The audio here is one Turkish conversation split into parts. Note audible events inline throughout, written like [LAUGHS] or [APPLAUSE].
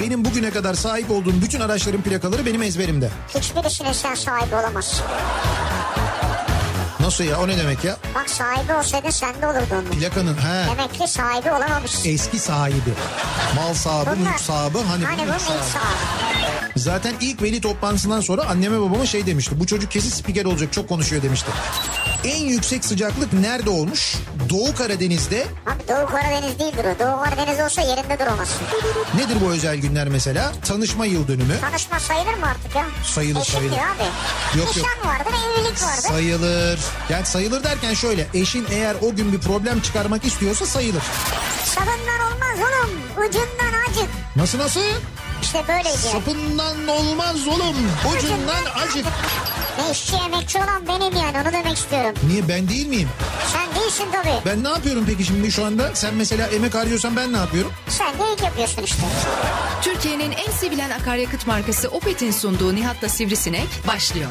Benim bugüne kadar sahip olduğum bütün araçların plakaları benim ezberimde. Hiçbirisine sen sahibi olamazsın. Nasıl ya o ne demek ya? Bak sahibi olsaydın sende olurdu onun. Plakanın he. Demek ki sahibi olamamışsın. Eski sahibi. Mal sahibi, Bunlar- mülk sahibi. Hani, Hani bu bunun ilk sahibi. sahibi. Zaten ilk veli toplantısından sonra anneme babama şey demişti. Bu çocuk kesin spiker olacak çok konuşuyor demişti. En yüksek sıcaklık nerede olmuş? Doğu Karadeniz'de. Abi Doğu Karadeniz değildir o. Doğu Karadeniz olsa yerinde duramazsın. Nedir bu özel günler mesela? Tanışma yıl dönümü. Tanışma sayılır mı artık ya? Sayılır, Eşit sayılır. abi. Yok, yok. Nişan vardır, evlilik vardır. Sayılır. Yani sayılır derken şöyle. Eşin eğer o gün bir problem çıkarmak istiyorsa sayılır. Sabından olmaz oğlum. Ucundan acık. Nasıl nasıl? İşte böyleydi. yani. Sapından olmaz oğlum. Ucundan acık. Ne işçi emekçi olan benim yani onu demek istiyorum. Niye ben değil miyim? Sen değilsin tabii. Ben ne yapıyorum peki şimdi şu anda? Sen mesela emek harcıyorsan ben ne yapıyorum? Sen de ilk yapıyorsun işte. Türkiye'nin en sevilen akaryakıt markası Opet'in sunduğu Nihat'la Sivrisinek başlıyor.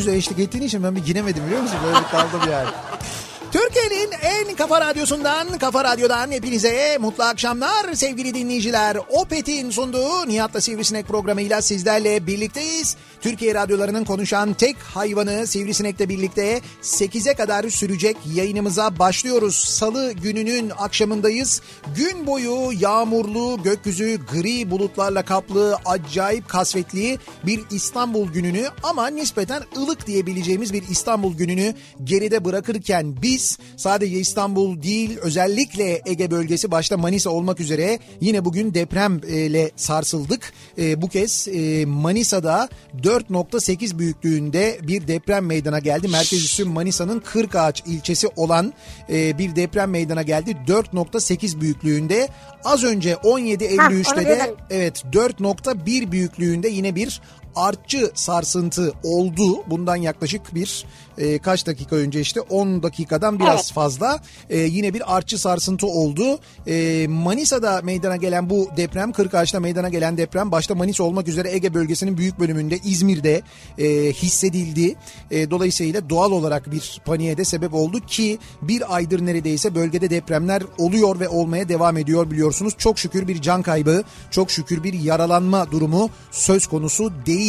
güzel eşlik ettiğin için ben bir giremedim biliyor musun? Böyle bir kaldım yani. [LAUGHS] Türkiye'nin en kafa radyosundan, kafa radyodan hepinize mutlu akşamlar sevgili dinleyiciler. Opet'in sunduğu Nihat'la Sivrisinek programıyla sizlerle birlikteyiz. Türkiye radyolarının konuşan tek hayvanı Sivrisinek'le birlikte 8'e kadar sürecek yayınımıza başlıyoruz. Salı gününün akşamındayız. Gün boyu yağmurlu, gökyüzü gri bulutlarla kaplı, acayip kasvetli bir İstanbul gününü ama nispeten ılık diyebileceğimiz bir İstanbul gününü geride bırakırken biz sadece İstanbul değil özellikle Ege bölgesi başta Manisa olmak üzere yine bugün depremle sarsıldık. Ee, bu kez e, Manisa'da 4.8 büyüklüğünde bir deprem meydana geldi. Merkez üssü Manisa'nın Kırkağaç ilçesi olan e, bir deprem meydana geldi. 4.8 büyüklüğünde az önce 17.53'te onu de evet 4.1 büyüklüğünde yine bir artçı sarsıntı oldu. Bundan yaklaşık bir e, kaç dakika önce işte 10 dakikadan biraz Evet. fazla e, yine bir artçı sarsıntı oldu. E, Manisa'da meydana gelen bu deprem, Kırkağaç'ta meydana gelen deprem başta Manisa olmak üzere Ege bölgesinin büyük bölümünde İzmir'de e, hissedildi. E, dolayısıyla doğal olarak bir paniğe de sebep oldu ki bir aydır neredeyse bölgede depremler oluyor ve olmaya devam ediyor biliyorsunuz. Çok şükür bir can kaybı, çok şükür bir yaralanma durumu söz konusu değil.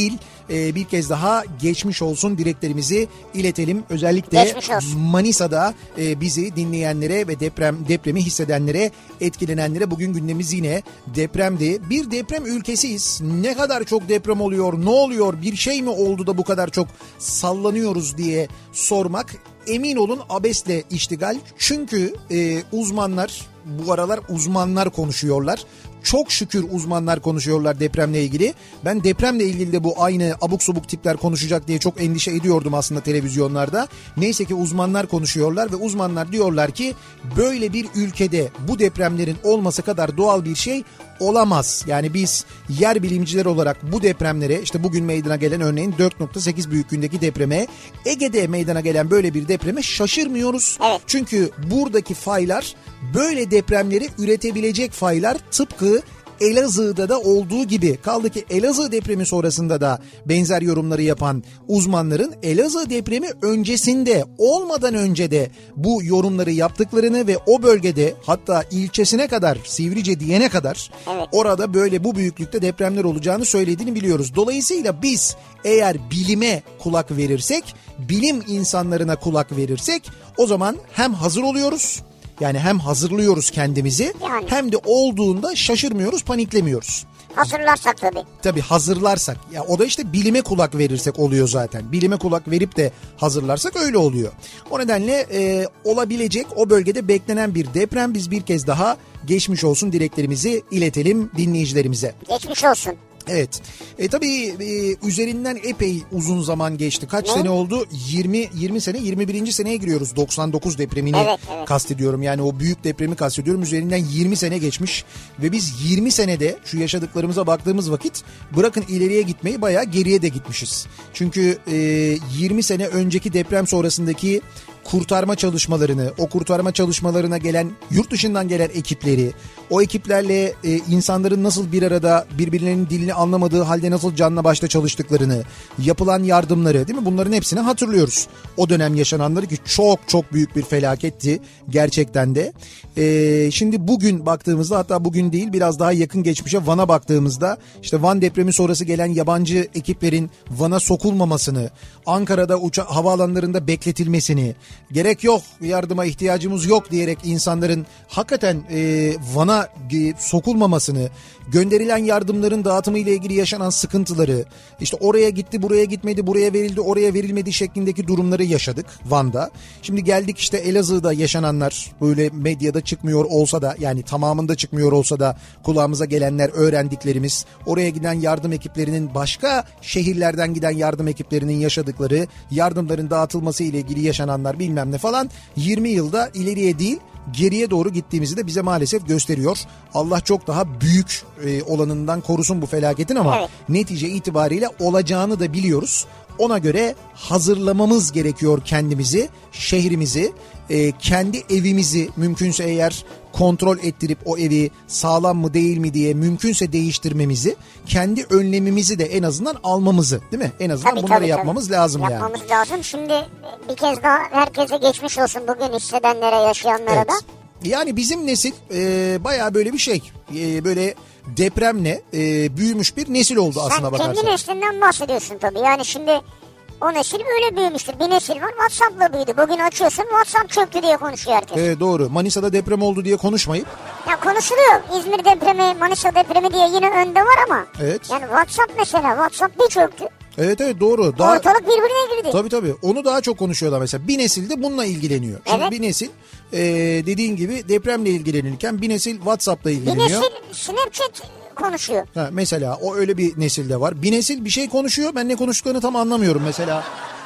E, bir kez daha geçmiş olsun dileklerimizi iletelim. Özellikle. Manisa'da e, bizi dinleyenlere ve deprem depremi hissedenlere, etkilenenlere bugün gündemimiz yine depremdi. Bir deprem ülkesiyiz. Ne kadar çok deprem oluyor, ne oluyor, bir şey mi oldu da bu kadar çok sallanıyoruz diye sormak emin olun abesle iştigal. Çünkü e, uzmanlar bu aralar uzmanlar konuşuyorlar. Çok şükür uzmanlar konuşuyorlar depremle ilgili. Ben depremle ilgili de bu aynı abuk subuk tipler konuşacak diye çok endişe ediyordum aslında televizyonlarda. Neyse ki uzmanlar konuşuyorlar ve uzmanlar diyorlar ki böyle bir ülkede bu depremlerin olması kadar doğal bir şey olamaz. Yani biz yer bilimciler olarak bu depremlere işte bugün meydana gelen örneğin 4.8 büyüklüğündeki depreme Ege'de meydana gelen böyle bir depreme şaşırmıyoruz. Evet. Çünkü buradaki faylar böyle depremleri üretebilecek faylar tıpkı Elazığ'da da olduğu gibi kaldı ki Elazığ depremi sonrasında da benzer yorumları yapan uzmanların Elazığ depremi öncesinde olmadan önce de bu yorumları yaptıklarını ve o bölgede hatta ilçesine kadar Sivrice diyene kadar Evet. orada böyle bu büyüklükte depremler olacağını söylediğini biliyoruz. Dolayısıyla biz eğer bilime kulak verirsek, bilim insanlarına kulak verirsek o zaman hem hazır oluyoruz Yani hem hazırlıyoruz kendimizi Yani. hem de olduğunda şaşırmıyoruz, paniklemiyoruz. Hazırlarsak tabii. Tabii hazırlarsak ya o da işte bilime kulak verirsek oluyor zaten. Bilime kulak verip de hazırlarsak öyle oluyor. O nedenle e, olabilecek o bölgede beklenen bir deprem biz bir kez daha geçmiş olsun dileklerimizi iletelim dinleyicilerimize. Geçmiş olsun. Evet. E tabii e, üzerinden epey uzun zaman geçti. Kaç Ne? sene oldu? 20 20 sene 21. seneye giriyoruz. 99 depremini Evet, evet. kastediyorum. Yani o büyük depremi kastediyorum. Üzerinden 20 sene geçmiş ve biz 20 senede şu yaşadıklarımıza baktığımız vakit bırakın ileriye gitmeyi bayağı geriye de gitmişiz. Çünkü e, 20 sene önceki deprem sonrasındaki kurtarma çalışmalarını, o kurtarma çalışmalarına gelen yurt dışından gelen ekipleri, o ekiplerle e, insanların nasıl bir arada birbirlerinin dilini anlamadığı halde nasıl canla başla çalıştıklarını, yapılan yardımları değil mi? Bunların hepsini hatırlıyoruz. O dönem yaşananları ki çok çok büyük bir felaketti gerçekten de. E, şimdi bugün baktığımızda hatta bugün değil biraz daha yakın geçmişe Van'a baktığımızda işte Van depremi sonrası gelen yabancı ekiplerin Van'a sokulmamasını, Ankara'da uça havaalanlarında bekletilmesini, gerek yok yardıma ihtiyacımız yok diyerek insanların hakikaten e, Van'a e, sokulmamasını, gönderilen yardımların dağıtımı ile ilgili yaşanan sıkıntıları, işte oraya gitti, buraya gitmedi, buraya verildi, oraya verilmedi şeklindeki durumları yaşadık Van'da. Şimdi geldik işte Elazığ'da yaşananlar böyle medyada çıkmıyor olsa da yani tamamında çıkmıyor olsa da kulağımıza gelenler öğrendiklerimiz, oraya giden yardım ekiplerinin başka şehirlerden giden yardım ekiplerinin yaşadıkları, yardımların dağıtılması ile ilgili yaşananlar bilmem ne falan 20 yılda ileriye değil geriye doğru gittiğimizi de bize maalesef gösteriyor. Allah çok daha büyük e, olanından korusun bu felaketin ama Evet. netice itibariyle olacağını da biliyoruz. Ona göre hazırlamamız gerekiyor kendimizi, şehrimizi, e, kendi evimizi mümkünse eğer kontrol ettirip o evi sağlam mı değil mi diye mümkünse değiştirmemizi, kendi önlemimizi de en azından almamızı değil mi? En azından Tabii, bunları tabii, yapmamız tabii. lazım yani. Yapmamız lazım. Şimdi bir kez daha herkese geçmiş olsun bugün hissedenlere, yaşayanlara Evet. da. Yani bizim nesil e, baya böyle bir şey. E, böyle depremle e, büyümüş bir nesil oldu aslına Sen bakarsan. kendi neslinden bahsediyorsun tabii. Yani şimdi o nesil böyle büyümüştür. Bir nesil var WhatsApp'la büyüdü. Bugün açıyorsun WhatsApp çöktü diye konuşuyor herkes. Evet doğru. Manisa'da deprem oldu diye konuşmayıp Ya konuşuluyor. İzmir depremi, Manisa depremi diye yine önde var ama. Evet. Yani WhatsApp mesela WhatsApp bir çöktü. Evet evet doğru. Daha Ortalık birbirine girdi. Tabii tabii. Onu daha çok konuşuyorlar mesela. Bir nesil de bununla ilgileniyor. Şimdi Evet. bir nesil e, dediğin gibi depremle ilgilenirken bir nesil WhatsApp'la Bir ilgileniyor. nesil Snapchat konuşuyor. Ha, mesela o öyle bir nesilde var. Bir nesil bir şey konuşuyor. Ben ne konuştuklarını tam anlamıyorum. Mesela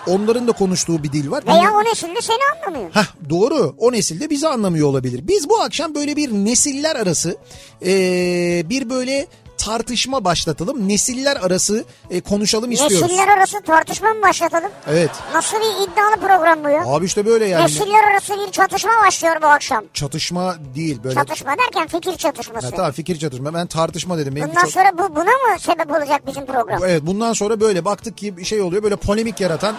onların da konuştuğu bir dil var. Veya Bir- o nesil de seni anlamıyor. Hah doğru o nesilde bizi anlamıyor olabilir. Biz bu akşam böyle bir nesiller arası eee, bir böyle tartışma başlatalım. Nesiller arası e, konuşalım istiyoruz. Nesiller arası tartışma mı başlatalım? Evet. Nasıl bir iddialı program bu ya? Abi işte böyle yani. Nesiller arası bir çatışma başlıyor bu akşam. Çatışma değil böyle. Çatışma derken fikir çatışması. Ha, tamam fikir çatışma. Ben tartışma dedim. Benimki Bundan çok- sonra bu buna mı sebep olacak bizim program? Evet bundan sonra böyle baktık ki bir şey oluyor. Böyle polemik yaratan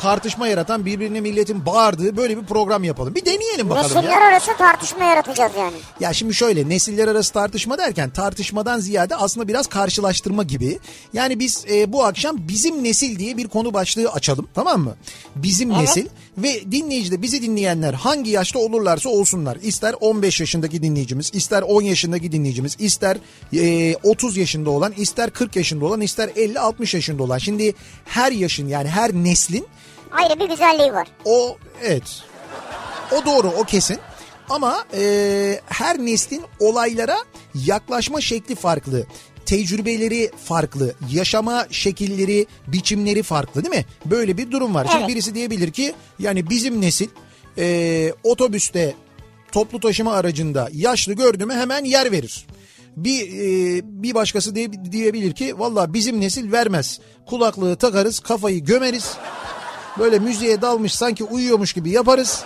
tartışma yaratan birbirine milletin bağırdığı böyle bir program yapalım. Bir deneyelim bakalım ya. Nesiller arası tartışma yaratacağız yani. Ya şimdi şöyle nesiller arası tartışma derken tartışmadan ziyade aslında biraz karşılaştırma gibi. Yani biz e, bu akşam bizim nesil diye bir konu başlığı açalım tamam mı? Bizim nesil ve dinleyici de bizi dinleyenler hangi yaşta olurlarsa olsunlar. İster 15 yaşındaki dinleyicimiz, ister 10 yaşındaki dinleyicimiz, ister e, 30 yaşında olan, ister 40 yaşında olan, ister 50-60 yaşında olan. Şimdi her yaşın yani her neslin Ayrı bir güzelliği var. o evet. O doğru o kesin. Ama e, her neslin olaylara yaklaşma şekli farklı. Tecrübeleri farklı, yaşama şekilleri, biçimleri farklı değil mi? Böyle bir durum var. Şimdi Evet. birisi diyebilir ki yani bizim nesil e, otobüste, toplu taşıma aracında yaşlı gördü mü hemen yer verir. Bir e, bir başkası diye, diyebilir ki valla bizim nesil vermez. Kulaklığı takarız, kafayı gömeriz. Böyle müziğe dalmış sanki uyuyormuş gibi yaparız.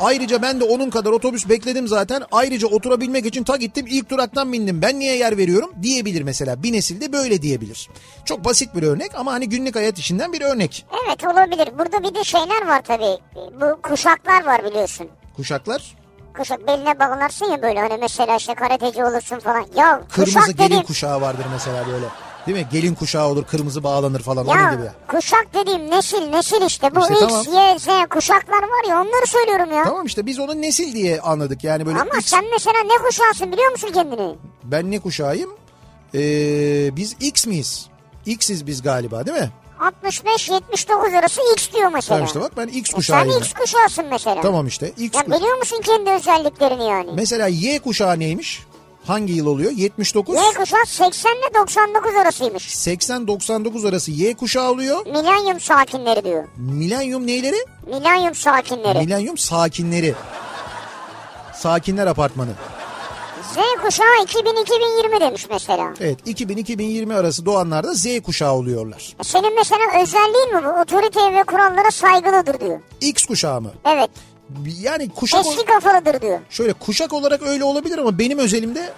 Ayrıca ben de onun kadar otobüs bekledim zaten. Ayrıca oturabilmek için ta gittim ilk duraktan bindim. Ben niye yer veriyorum diyebilir mesela. Bir nesilde böyle diyebilir. Çok basit bir örnek ama hani günlük hayat işinden bir örnek. Evet olabilir. Burada bir de şeyler var tabii. Bu kuşaklar var biliyorsun. Kuşaklar Kuşak beline bağlarsın ya böyle hani mesela işte karateci olursun falan. Ya kırmızı kuşak gelin dediğin, kuşağı vardır mesela böyle. Değil mi? Gelin kuşağı olur kırmızı bağlanır falan onun Ya gibi. kuşak dediğim nesil nesil işte. Bu İşte X, tamam. Y, Z kuşaklar var ya onları söylüyorum ya. Tamam işte biz onu nesil diye anladık. Yani böyle Ama X- sen mesela ne kuşağısın biliyor musun kendini? ben ne kuşağıyım? Ee, biz X miyiz? X'iz biz galiba değil mi? 65-79 arası X diyor mesela. Tamam işte bak ben X E sen kuşağıyım. X kuşağısın mesela. Tamam işte X Ya biliyor musun kendi özelliklerini yani? Mesela Y kuşağı neymiş? Hangi yıl oluyor? 79. Y kuşağı 80 ile 99 arasıymış. 80-99 arası Y kuşağı oluyor. Milenyum sakinleri diyor. Milenyum neyleri? Milenyum sakinleri. Milenyum sakinleri. Sakinler apartmanı. Z kuşağı 2000-2020 demiş mesela. Evet 2000-2020 arası doğanlar da Z kuşağı oluyorlar. E Senin mesela özelliğin mi bu? Otoriteye ve kurallara saygılıdır diyor. X kuşağı mı? Evet. Yani kuşak Eski kafalıdır diyor. şöyle kuşak olarak öyle olabilir ama benim özelimde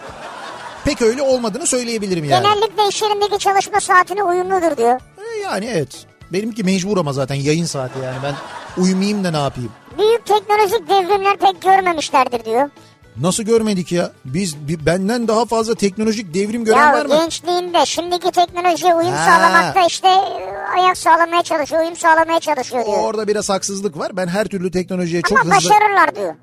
pek öyle olmadığını söyleyebilirim yani. Genellikle iş yerindeki çalışma saatine uyumludur diyor. E, yani evet. Benimki mecbur ama zaten yayın saati yani ben uyumayayım da ne yapayım? Büyük teknolojik devrimler pek görmemişlerdir diyor. Nasıl görmedik ya? Biz bi- benden daha fazla teknolojik devrim gören ya var mı? gençliğinde şimdiki teknolojiye uyum Ha. sağlamakta işte e, ayak sağlamaya çalışıyor, uyum sağlamaya çalışıyor diyor. Orada biraz haksızlık var. Ben her türlü teknolojiye çok Ama hızlı başarırlar diyor.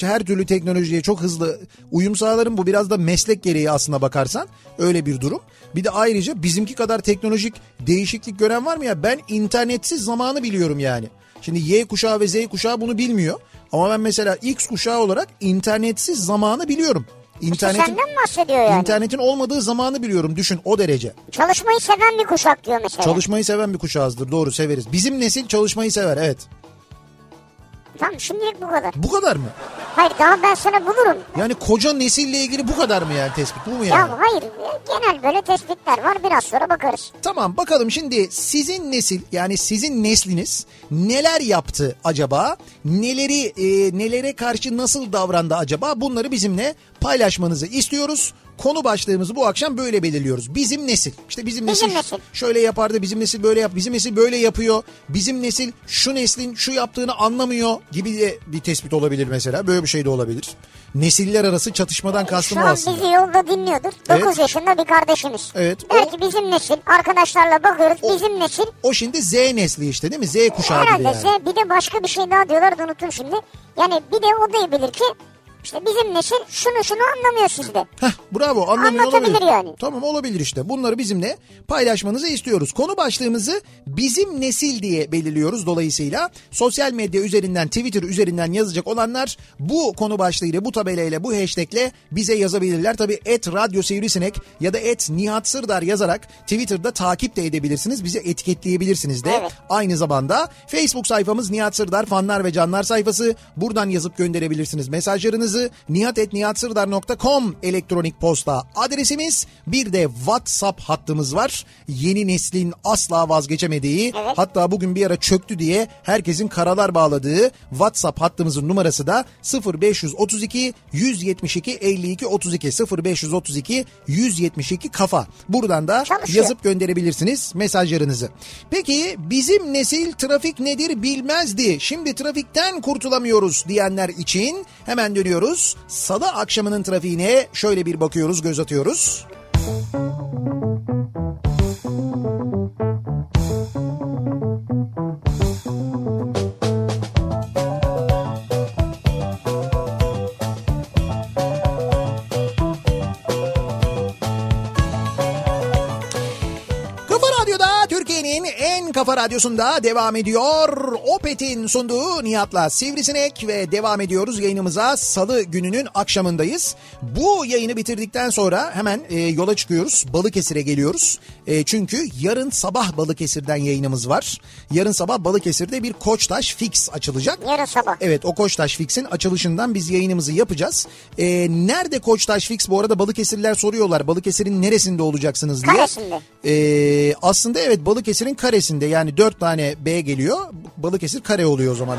Her türlü teknolojiye çok hızlı uyum sağlarım. Bu biraz da meslek gereği aslına bakarsan öyle bir durum. Bir de ayrıca bizimki kadar teknolojik değişiklik gören var mı ya? Ben internetsiz zamanı biliyorum yani. Şimdi Y kuşağı ve Z kuşağı bunu bilmiyor. Ama ben mesela X kuşağı olarak internetsiz zamanı biliyorum. İnternetin, Senden bahsediyor yani. internetin olmadığı zamanı biliyorum düşün o derece. Çalışmayı seven bir kuşak diyor mesela. Çalışmayı seven bir kuşağızdır doğru severiz. Bizim nesil çalışmayı sever evet. Tamam şimdilik bu kadar. Bu kadar mı? Hayır daha ben sana bulurum. Yani koca nesille ilgili bu kadar mı yani tespit bu mu yani? Ya hayır genel böyle tespitler var biraz sonra bakarız. Tamam bakalım şimdi sizin nesil yani sizin nesliniz neler yaptı acaba? Neleri e, nelere karşı nasıl davrandı acaba? Bunları bizimle paylaşmanızı istiyoruz. Konu başlığımızı bu akşam böyle belirliyoruz. Bizim nesil. İşte bizim nesil, Bizim nesil. şöyle yapardı, bizim nesil böyle yap, bizim nesil böyle yapıyor. Bizim nesil şu neslin şu yaptığını anlamıyor gibi de bir tespit olabilir mesela. Böyle bir şey de olabilir. Nesiller arası çatışmadan kastım Şu o an aslında. bizi yolda dinliyordur. 9 Evet. yaşında bir kardeşimiz. Evet, o- ki bizim nesil arkadaşlarla bakıyoruz bizim nesil. O şimdi Z nesli işte değil mi? Z kuşağı gibi Herhalde yani. bir de başka bir şey daha diyorlar da unuttum şimdi. Yani bir de o diyebilir ki işte bizim nesil şunu şunu anlamıyor sizde. Heh, bravo anlamıyor olabilir. yani. Tamam olabilir işte. Bunları bizimle paylaşmanızı istiyoruz. Konu başlığımızı bizim nesil diye belirliyoruz. Dolayısıyla sosyal medya üzerinden Twitter üzerinden yazacak olanlar bu konu başlığıyla bu tabelayla bu hashtagle bize yazabilirler. Tabii et radyo sivrisinek ya da et Nihat Sırdar yazarak Twitter'da takip de edebilirsiniz. Bizi etiketleyebilirsiniz de. Evet. Aynı zamanda Facebook sayfamız Nihat Sırdar fanlar ve canlar sayfası. Buradan yazıp gönderebilirsiniz mesajlarınızı. nihat.nihatsırdar.com elektronik posta adresimiz. Bir de WhatsApp hattımız var. Yeni neslin asla vazgeçemediği Evet. hatta bugün bir ara çöktü diye herkesin karalar bağladığı WhatsApp hattımızın numarası da 0532 172 52 32 0532 172 kafa. Buradan da Çalışıyor. yazıp gönderebilirsiniz mesajlarınızı. Peki bizim nesil trafik nedir bilmezdi. Şimdi trafikten kurtulamıyoruz diyenler için hemen dönüyoruz. Salı akşamının trafiğine şöyle bir bakıyoruz, göz atıyoruz. Kafa kafa radyosunda devam ediyor. Opet'in sunduğu Nihat'la Sivrisinek ve devam ediyoruz yayınımıza salı gününün akşamındayız. Bu yayını bitirdikten sonra hemen e, yola çıkıyoruz. Balıkesir'e geliyoruz. E, çünkü yarın sabah Balıkesir'den yayınımız var. Yarın sabah Balıkesir'de bir Koçtaş Fix açılacak. Yarın sabah. Evet o Koçtaş Fix'in açılışından biz yayınımızı yapacağız. E, nerede Koçtaş Fix? Bu arada Balıkesirliler soruyorlar. Balıkesir'in neresinde olacaksınız diye. Karesinde. Ee, aslında evet Balıkesir'in karesinde yani dört tane B geliyor. Balıkesir kare oluyor o zaman.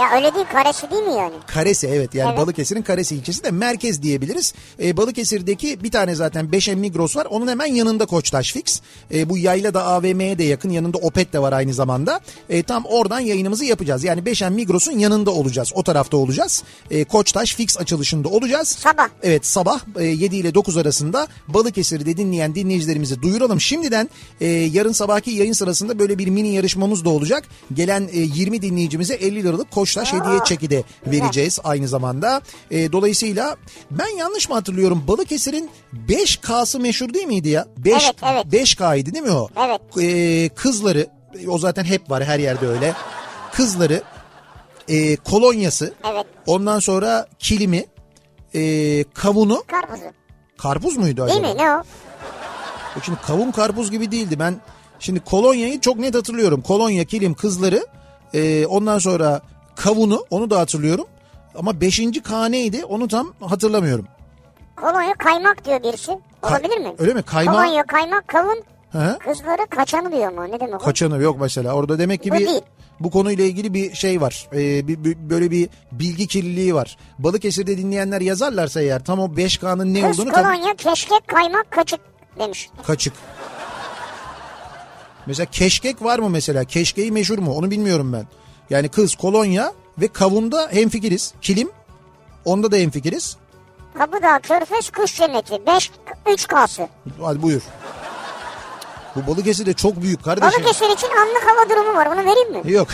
Ya öyle değil karesi değil mi yani? Karesi evet yani Evet. Balıkesir'in Karesi ilçesi de merkez diyebiliriz. Ee, Balıkesir'deki bir tane zaten 5M Migros var. Onun hemen yanında Koçtaş Fix. Ee, bu yayla da AVM'ye de yakın. Yanında Opet de var aynı zamanda. Ee, tam oradan yayınımızı yapacağız. Yani 5M Migros'un yanında olacağız. O tarafta olacağız. Ee, Koçtaş Fix açılışında olacağız. Sabah. Evet sabah e, 7 ile 9 arasında Balıkesir'de dinleyen dinleyicilerimizi duyuralım. Şimdiden e, yarın sabahki yayın sırasında böyle bir mini yarışmamız da olacak. Gelen e, 20 dinleyicimize 50 liralık Koçtaş hediye çeki de vereceğiz aynı zamanda. E, dolayısıyla ben yanlış mı hatırlıyorum Balıkesir'in 5K'sı meşhur değil miydi ya? 5, Evet, evet. 5K'ydı değil mi o? Evet. E, kızları o zaten hep var her yerde öyle. Kızları e, kolonyası Evet. ondan sonra kilimi e, kavunu Karpuzu. karpuz muydu acaba? Değil mi? Ne o? Şimdi kavun karpuz gibi değildi. Ben şimdi kolonyayı çok net hatırlıyorum. Kolonya, kilim, kızları e, ondan sonra kavunu onu da hatırlıyorum. Ama beşinci K neydi onu tam hatırlamıyorum. Kolonya kaymak diyor birisi. Olabilir mi? öyle mi? Kaymak- Kolonya kaymak kavun. He? Kızları kaçanı diyor mu? Ne demek o? Kaçanı yok mesela. Orada demek ki Bu bir değil. bu konuyla ilgili bir şey var. E, bir, bir- böyle bir bilgi kirliliği var. Balıkesir'de dinleyenler yazarlarsa eğer tam o 5K'nın ne Kız olduğunu tabii kolonya keşkek kaymak kaçık demiş. kaçık. Mesela keşkek var mı mesela? Keşkeği meşhur mu? Onu bilmiyorum ben. Yani kız kolonya ve kavunda hemfikiriz. Kilim onda da hemfikiriz. Kapıdağ Körfez Kuş Cenneti 5 3 K'sı. Hadi buyur. Bu Balıkesir de çok büyük kardeşim. Balıkesir için anlık hava durumu var. Bunu vereyim mi? Yok.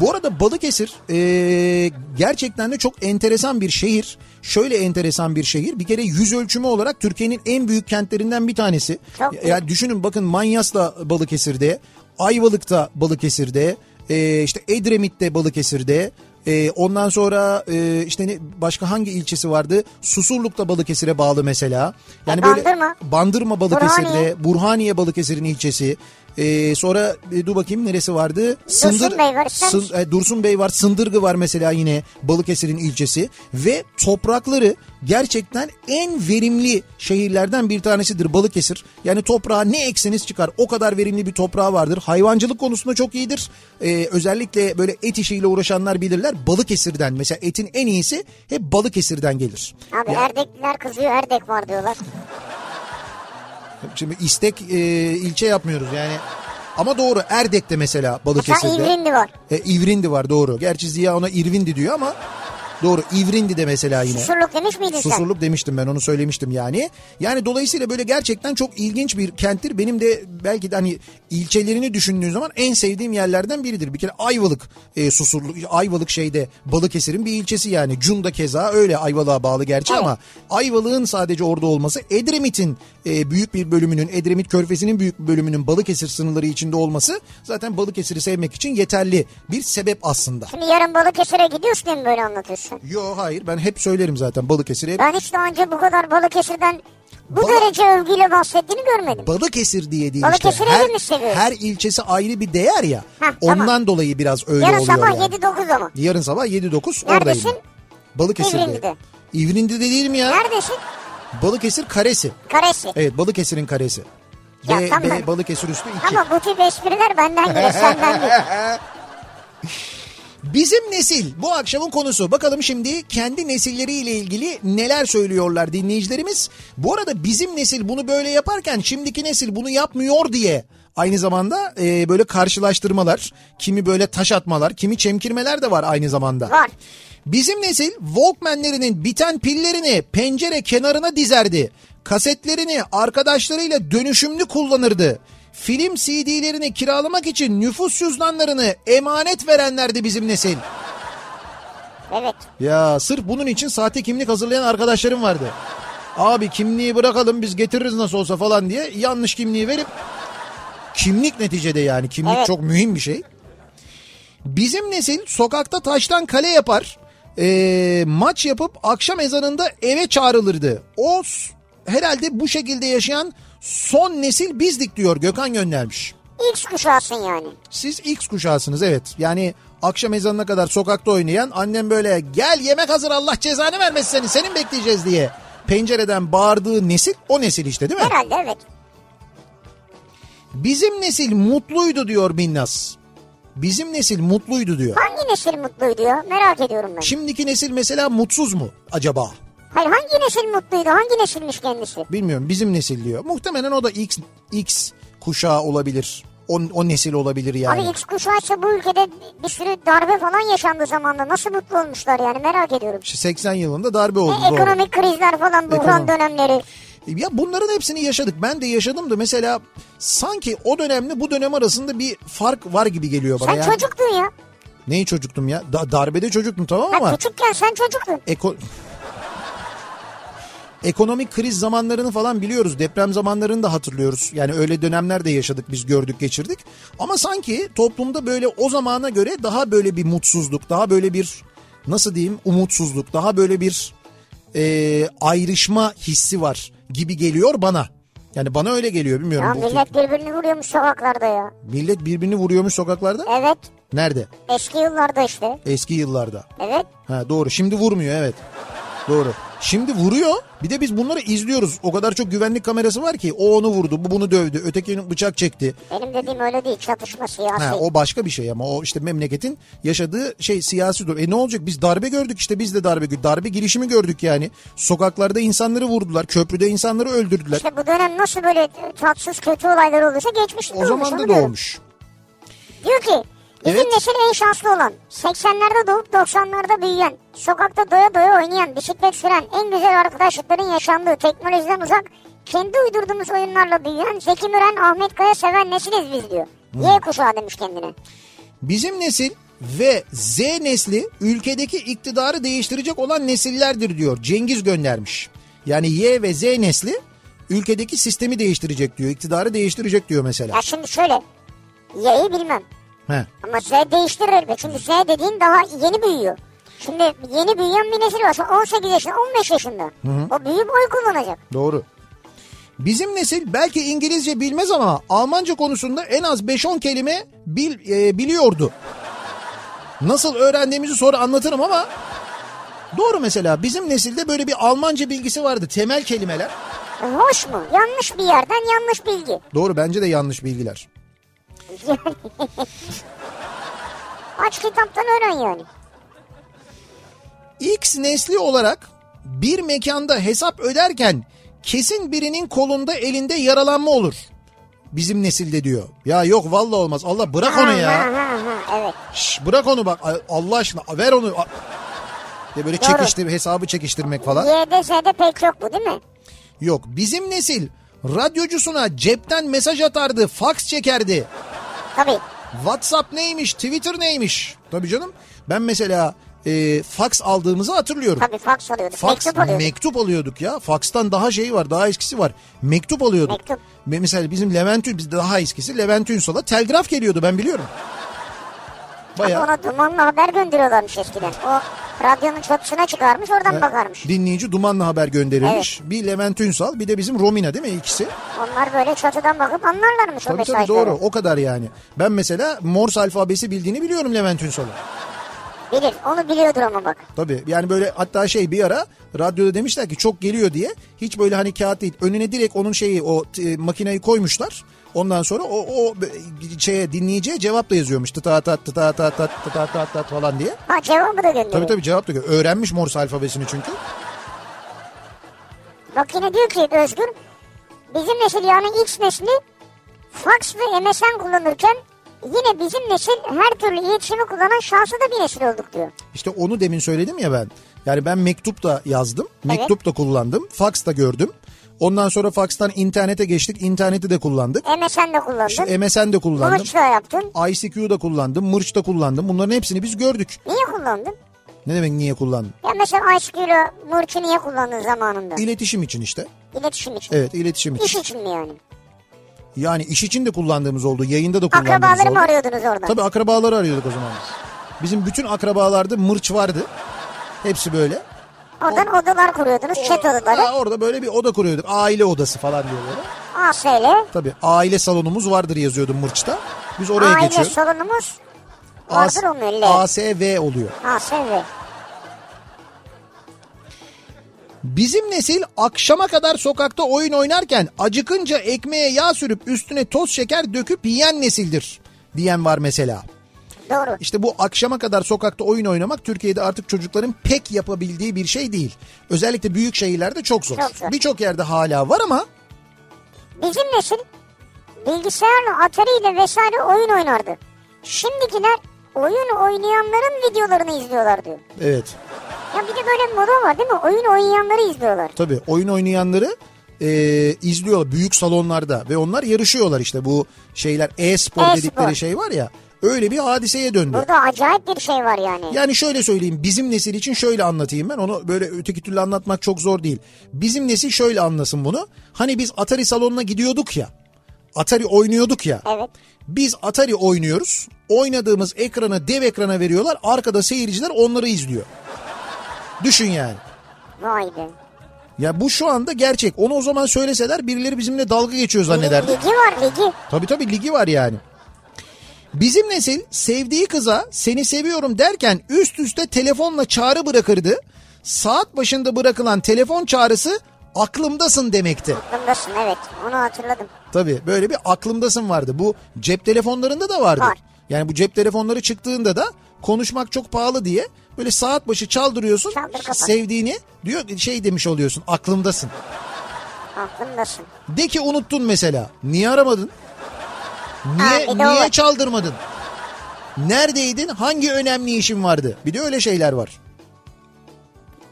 Bu arada Balıkesir e, gerçekten de çok enteresan bir şehir. Şöyle enteresan bir şehir. Bir kere yüz ölçümü olarak Türkiye'nin en büyük kentlerinden bir tanesi. Çok Ya, büyük. ya düşünün bakın Manyas da Balıkesir'de, Ayvalık da Balıkesir'de, e, işte Edremit de Balıkesir'de. e, ondan sonra e, işte ne, başka hangi ilçesi vardı? Susurluk da Balıkesir'e bağlı mesela. Yani E, böyle Bandırma. Bandırma Balıkesir'de, Burhaniye. Burhaniye Balıkesir'in ilçesi. Ee, sonra e, dur bakayım neresi vardı? Dursun Bey var, misin? e, Dursun Bey var, Sındırgı var mesela yine Balıkesir'in ilçesi ve toprakları gerçekten en verimli şehirlerden bir tanesidir Balıkesir. Yani toprağa ne ekseniz çıkar o kadar verimli bir toprağı vardır. Hayvancılık konusunda çok iyidir. Ee, özellikle böyle et işiyle uğraşanlar bilirler. Balıkesir'den mesela etin en iyisi hep Balıkesir'den gelir. Abi Erdekliler kızıyor Erdek var diyorlar. Şimdi istek e, ilçe yapmıyoruz yani. Ama doğru Erdek'te mesela Mesela Balıkesir'de. İvrindi var. E, İvrindi var doğru. Gerçi Ziya ona İrvindi diyor ama doğru İvrindi de mesela yine. Susurluk demiş miydin sen? Susurluk demiştim ben onu söylemiştim yani. Yani dolayısıyla böyle gerçekten çok ilginç bir kenttir. Benim de belki de hani ilçelerini düşündüğün zaman en sevdiğim yerlerden biridir. Bir kere Ayvalık e, Susurluk Ayvalık şeyde Balıkesir'in bir ilçesi yani. Cunda keza öyle Ayvalık'a bağlı gerçi Evet. ama Ayvalık'ın sadece orada olması Edremit'in e, büyük bir bölümünün Edremit Körfezi'nin büyük bir bölümünün Balıkesir sınırları içinde olması zaten Balıkesir'i sevmek için yeterli bir sebep aslında. Şimdi yarın Balıkesir'e gidiyorsun diye mi böyle anlatıyorsun? Yo hayır ben hep söylerim zaten Balıkesir'e Ben hiç daha önce bu kadar Balıkesir'den bu Balık- derece övgüyle bahsettiğini görmedim. Balıkesir diye değil Balıkesir'i işte. Her, hepimiz seviyoruz. her ilçesi ayrı bir değer ya. Heh, ondan tamam. dolayı biraz öyle Yarın oluyor sabah yani. 7-9 ama. Yarın sabah 7-9 Neredesin? oradayım. Balıkesir'de. İvrindi'de. İvrindi'de değil mi ya? Neredesin? Balıkesir Karesi. Karesi. Evet Balıkesir'in Karesi. Ya B, tamam. B Balıkesir üstü 2. Ama bu tip espriler benden gelir senden değil. [LAUGHS] Bizim nesil bu akşamın konusu. Bakalım şimdi kendi nesilleriyle ilgili neler söylüyorlar dinleyicilerimiz. Bu arada bizim nesil bunu böyle yaparken şimdiki nesil bunu yapmıyor diye aynı zamanda e, böyle karşılaştırmalar, kimi böyle taş atmalar, kimi çemkirmeler de var aynı zamanda. Var. Bizim nesil Walkman'lerinin biten pillerini pencere kenarına dizerdi. Kasetlerini arkadaşlarıyla dönüşümlü kullanırdı. Film CD'lerini kiralamak için nüfus cüzdanlarını emanet verenlerdi bizim nesil. Evet. Ya sırf bunun için sahte kimlik hazırlayan arkadaşlarım vardı. Abi kimliği bırakalım biz getiririz nasıl olsa falan diye yanlış kimliği verip kimlik neticede yani kimlik Evet. çok mühim bir şey. Bizim nesil sokakta taştan kale yapar. Ee, maç yapıp akşam ezanında eve çağrılırdı. O herhalde bu şekilde yaşayan son nesil bizdik diyor Gökhan göndermiş. X kuşağısın yani. Siz X kuşağısınız evet. Yani akşam ezanına kadar sokakta oynayan annem böyle gel yemek hazır Allah cezanı vermesin seni senin bekleyeceğiz diye pencereden bağırdığı nesil o nesil işte değil mi? Herhalde evet. Bizim nesil mutluydu diyor Minnas. Bizim nesil mutluydu diyor. Hangi nesil mutluydu ya? Merak ediyorum ben. Şimdiki nesil mesela mutsuz mu acaba? Hayır hangi nesil mutluydu? Hangi nesilmiş kendisi? Bilmiyorum bizim nesil diyor. Muhtemelen o da X, X kuşağı olabilir. O, o nesil olabilir yani. Abi X kuşağıysa bu ülkede bir sürü darbe falan yaşandığı zamanda nasıl mutlu olmuşlar yani merak ediyorum. İşte 80 yılında darbe oldu. E, doğru. ekonomik krizler falan buhran Ekonomi. dönemleri. Ya bunların hepsini yaşadık. Ben de yaşadım da mesela sanki o dönemle bu dönem arasında bir fark var gibi geliyor bana. Sen yani. çocuktun ya. Neyi çocuktum ya? Da- darbede çocuktum tamam Ha, ama küçükken sen çocuktun. eko... ekonomik kriz zamanlarını falan biliyoruz. Deprem zamanlarını da hatırlıyoruz. Yani öyle dönemler de yaşadık biz gördük geçirdik. Ama sanki toplumda böyle o zamana göre daha böyle bir mutsuzluk, daha böyle bir nasıl diyeyim umutsuzluk, daha böyle bir e, ayrışma hissi var gibi geliyor bana. Yani bana öyle geliyor bilmiyorum. Ya millet birbirini vuruyormuş sokaklarda ya. Millet birbirini vuruyormuş sokaklarda. Evet. Nerede? Eski yıllarda işte. Eski yıllarda. Evet. Ha doğru. Şimdi vurmuyor evet. Doğru. Şimdi vuruyor. Bir de biz bunları izliyoruz. O kadar çok güvenlik kamerası var ki o onu vurdu, bu bunu dövdü, öteki bıçak çekti. Benim dediğim öyle değil. Çatışma siyasi. Ha o başka bir şey ama o işte memleketin yaşadığı şey siyasi durum. E ne olacak? Biz darbe gördük işte biz de darbe. Darbe girişimi gördük yani. Sokaklarda insanları vurdular, köprüde insanları öldürdüler. İşte bu dönem nasıl böyle tatsız kötü olaylar olursa geçmişte o zaman da olmuş. Diyor ki bizim Evet. nesil en şanslı olan 80'lerde doğup 90'larda büyüyen sokakta doya doya oynayan bisiklet süren en güzel arkadaşlıkların yaşandığı teknolojiden uzak kendi uydurduğumuz oyunlarla büyüyen Zeki Müren Ahmet Kaya seven nesiliz biz diyor. Y kuşağı demiş kendine. Bizim nesil ve Z nesli ülkedeki iktidarı değiştirecek olan nesillerdir diyor. Cengiz göndermiş. Yani Y ve Z nesli ülkedeki sistemi değiştirecek diyor. iktidarı değiştirecek diyor mesela. Ya şimdi şöyle Y'yi bilmem He. ama Z değiştirir elbet. Çünkü Z dediğin daha yeni büyüyor. Şimdi yeni büyüyen bir nesil var. 18 yaşında 15 yaşında. O büyüyüp oy kullanacak. Doğru. Bizim nesil belki İngilizce bilmez ama Almanca konusunda en az 5-10 kelime bil, e, biliyordu. Nasıl öğrendiğimizi sonra anlatırım ama doğru mesela bizim nesilde böyle bir Almanca bilgisi vardı temel kelimeler. E, Hoş mu? Yanlış bir yerden yanlış bilgi. Doğru bence de yanlış bilgiler. [LAUGHS] Aç kitaptan öğren yani. X nesli olarak bir mekanda hesap öderken kesin birinin kolunda elinde yaralanma olur. Bizim nesilde diyor. Ya yok vallahi olmaz. Allah bırak onu ya. evet. Şş, bırak onu bak Allah aşkına ver onu. De böyle Doğru. çekiştir hesabı çekiştirmek falan. Y'de Z'de pek yok bu değil mi? Yok bizim nesil radyocusuna cepten mesaj atardı, fax çekerdi. Tabii. WhatsApp neymiş, Twitter neymiş? Tabii canım. Ben mesela e, fax aldığımızı hatırlıyorum. Tabii fax alıyorduk. Fax mektup alıyorduk. mektup alıyorduk ya. Fax'tan daha şey var, daha eskisi var. Mektup alıyorduk. Mektup. Mesela bizim Levent Ün- bizde daha eskisi Levent Ünsal'a telgraf geliyordu ben biliyorum. Bayağı Ona dumanlı haber gönderiyorlarmış eskiden. O radyonun çatısına çıkarmış oradan bakarmış. dinleyici dumanlı haber gönderilmiş. Bir Levent Ünsal bir de bizim Romina değil mi ikisi? Onlar böyle çatıdan bakıp anlarlarmış o Tabii mesajları. tabii doğru o kadar yani. Ben mesela Morse alfabesi bildiğini biliyorum Levent Ünsal'ın. Bilir. Onu biliyordur ama bak. Tabii yani böyle hatta şey bir ara radyoda demişler ki çok geliyor diye hiç böyle hani kağıt değil önüne direkt onun şeyi o e, makineyi koymuşlar. Ondan sonra o, o şeye dinleyiciye cevap da yazıyormuş. Tıta tat tıta tat tat tıta tat tat falan diye. Ha cevabı da gönderiyor. Tabii tabii cevap da gö- öğrenmiş Morse alfabesini çünkü. Bak yine diyor ki Özgür bizim nesil yani X nesli fax ve MSN kullanırken yine bizim nesil her türlü iletişimi kullanan şanslı da bir nesil olduk diyor. İşte onu demin söyledim ya ben. Yani ben mektup da yazdım. Mektup da kullandım. Fax da gördüm. Ondan sonra faxtan internete geçtik. İnterneti de kullandık. MSN de kullandın. İşte MSN de kullandım. Kılıç da yaptın. ICQ da kullandım. Mırç da kullandım. Bunların hepsini biz gördük. Niye kullandın? Ne demek niye kullandım? Ya mesela ICQ ile Murç'u niye kullandın zamanında? İletişim için işte. İletişim için. Evet iletişim için. İş için mi yani? Yani iş için de kullandığımız oldu. Yayında da kullandığımız Akrabaları oldu. mı arıyordunuz orada? Tabii akrabaları arıyorduk o zaman biz. Bizim bütün akrabalarda mırç vardı. Hepsi böyle. Oradan odalar kuruyordunuz. Chat odaları. Aa, orada böyle bir oda kuruyorduk. Aile odası falan böyle. ASL. Tabii aile salonumuz vardır yazıyordum mırçta. Biz oraya Aile geçiyoruz. salonumuz vardır olmuyor. L. ASV oluyor. ASV. Bizim nesil akşama kadar sokakta oyun oynarken acıkınca ekmeğe yağ sürüp üstüne toz şeker döküp yiyen nesildir diyen var mesela. Doğru. İşte bu akşama kadar sokakta oyun oynamak Türkiye'de artık çocukların pek yapabildiği bir şey değil. Özellikle büyük şehirlerde çok zor. Çok zor. Birçok yerde hala var ama Bizim nesil bilgisayarla, Atari ile vesaire oyun oynardı. Şimdikiler oyun oynayanların videolarını izliyorlar diyor. evet Ya bir de böyle moda var değil mi? Oyun oynayanları izliyorlar. tabii oyun oynayanları e, izliyor büyük salonlarda ve onlar yarışıyorlar işte bu şeyler e-spor E-spor. dedikleri şey var ya öyle bir hadiseye döndü. Burada acayip bir şey var yani. Yani şöyle söyleyeyim bizim nesil için şöyle anlatayım ben onu böyle öteki türlü anlatmak çok zor değil. Bizim nesil şöyle anlasın bunu. Hani biz Atari salonuna gidiyorduk ya. Atari oynuyorduk ya. Evet. Biz Atari oynuyoruz. Oynadığımız ekranı dev ekrana veriyorlar. Arkada seyirciler onları izliyor. Düşün yani. Vay be. Ya bu şu anda gerçek. Onu o zaman söyleseler birileri bizimle dalga geçiyor zannederdi. Ligi var ligi. Tabii tabii ligi var yani. Bizim nesil sevdiği kıza seni seviyorum derken üst üste telefonla çağrı bırakırdı. Saat başında bırakılan telefon çağrısı aklımdasın demekti. Aklımdasın evet onu hatırladım. Tabii böyle bir aklımdasın vardı. Bu cep telefonlarında da vardı. Var. Yani bu cep telefonları çıktığında da konuşmak çok pahalı diye böyle saat başı çaldırıyorsun. Çaldır sevdiğini diyor şey demiş oluyorsun aklımdasın. Aklımdasın. De ki unuttun mesela. Niye aramadın? Niye de o niye çaldırmadın? Neredeydin? Hangi önemli işin vardı? Bir de öyle şeyler var.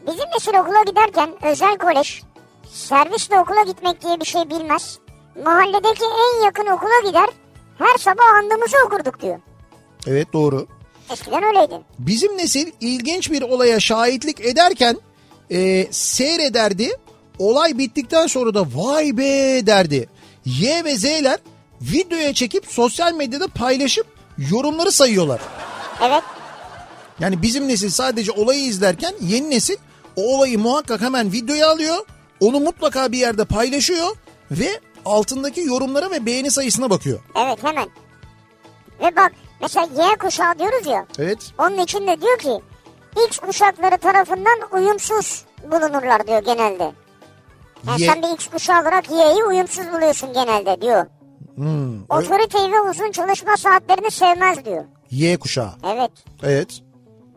Bizim nesil okula giderken özel kolej servisle okula gitmek diye bir şey bilmez. Mahalledeki en yakın okula gider her sabah andımızı okurduk diyor. Evet doğru. Eskiden öyleydi. Bizim nesil ilginç bir olaya şahitlik ederken e, seyrederdi. Olay bittikten sonra da vay be derdi. Y ve Z'ler videoya çekip sosyal medyada paylaşıp yorumları sayıyorlar. Evet Yani bizim nesil sadece olayı izlerken yeni nesil o olayı muhakkak hemen videoya alıyor. Onu mutlaka bir yerde paylaşıyor ve altındaki yorumlara ve beğeni sayısına bakıyor. evet hemen. Ve bak mesela Y kuşağı diyoruz ya Evet. onun içinde diyor ki X kuşakları tarafından uyumsuz bulunurlar diyor genelde. Yani Y- sen bir X kuşağı olarak Y'yi uyumsuz buluyorsun genelde diyor. Hmm, Otoriteyi ve uzun çalışma saatlerini sevmez diyor. Y kuşağı. Evet. Evet.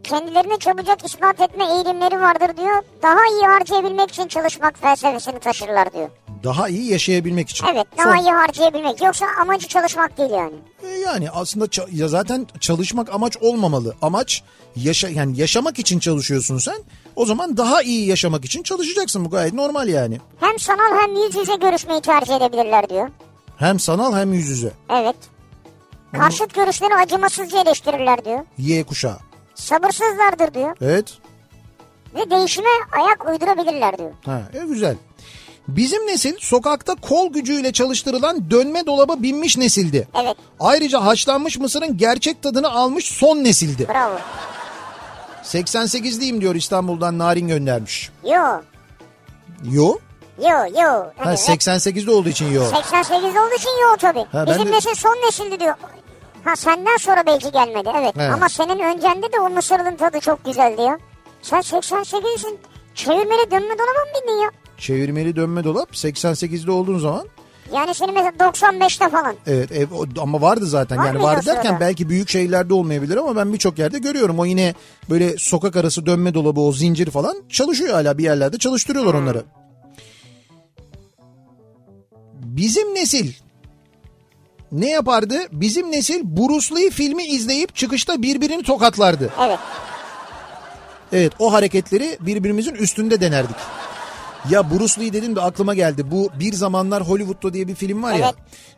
Kendilerini çabucak ispat etme eğilimleri vardır diyor. Daha iyi harcayabilmek için çalışmak felsefesini taşırlar diyor. Daha iyi yaşayabilmek için. Evet daha Son- iyi harcayabilmek. Yoksa amacı çalışmak değil yani. E, Yani aslında ya zaten çalışmak amaç olmamalı. Amaç yaşa yani yaşamak için çalışıyorsun sen. O zaman daha iyi yaşamak için çalışacaksın. Bu gayet normal yani. Hem sanal hem yüz yüze görüşmeyi tercih edebilirler diyor. Hem sanal hem yüz yüze. Evet. Karşıt görüşleri acımasızca eleştirirler diyor. Y kuşağı. Sabırsızlardır diyor. Evet. Ve değişime ayak uydurabilirler diyor. Ha, e, güzel. Bizim nesil sokakta kol gücüyle çalıştırılan dönme dolaba binmiş nesildi. Evet. Ayrıca haşlanmış mısırın gerçek tadını almış son nesildi. Bravo. 88'liyim diyor İstanbul'dan Narin göndermiş. Yo. Yo. Yo yo. Ha, Hadi, 88'de olduğu için yo. 88 olduğu için yo tabii. Ha, Bizim de- nesil son nesildi diyor. Ha senden sonra belki gelmedi evet. He. Ama senin öncende de o mısırın tadı çok güzeldi ya. Sen 88'sin. Çevirmeli dönme dolaba mı bindin ya? Çevirmeli dönme dolap 88'de olduğun zaman Yani senin mesela 95'te falan. Evet ev, ama vardı zaten Var yani vardı derken belki büyük şehirlerde olmayabilir ama ben birçok yerde görüyorum. O yine böyle sokak arası dönme dolabı o zincir falan çalışıyor hala bir yerlerde çalıştırıyorlar Hmm. onları. Bizim nesil ne yapardı? Bizim nesil Bruce Lee filmi izleyip çıkışta birbirini tokatlardı. Evet. Evet o hareketleri birbirimizin üstünde denerdik. Ya Bruce Lee dedim de aklıma geldi. Bu Bir Zamanlar Hollywood'da diye bir film var ya.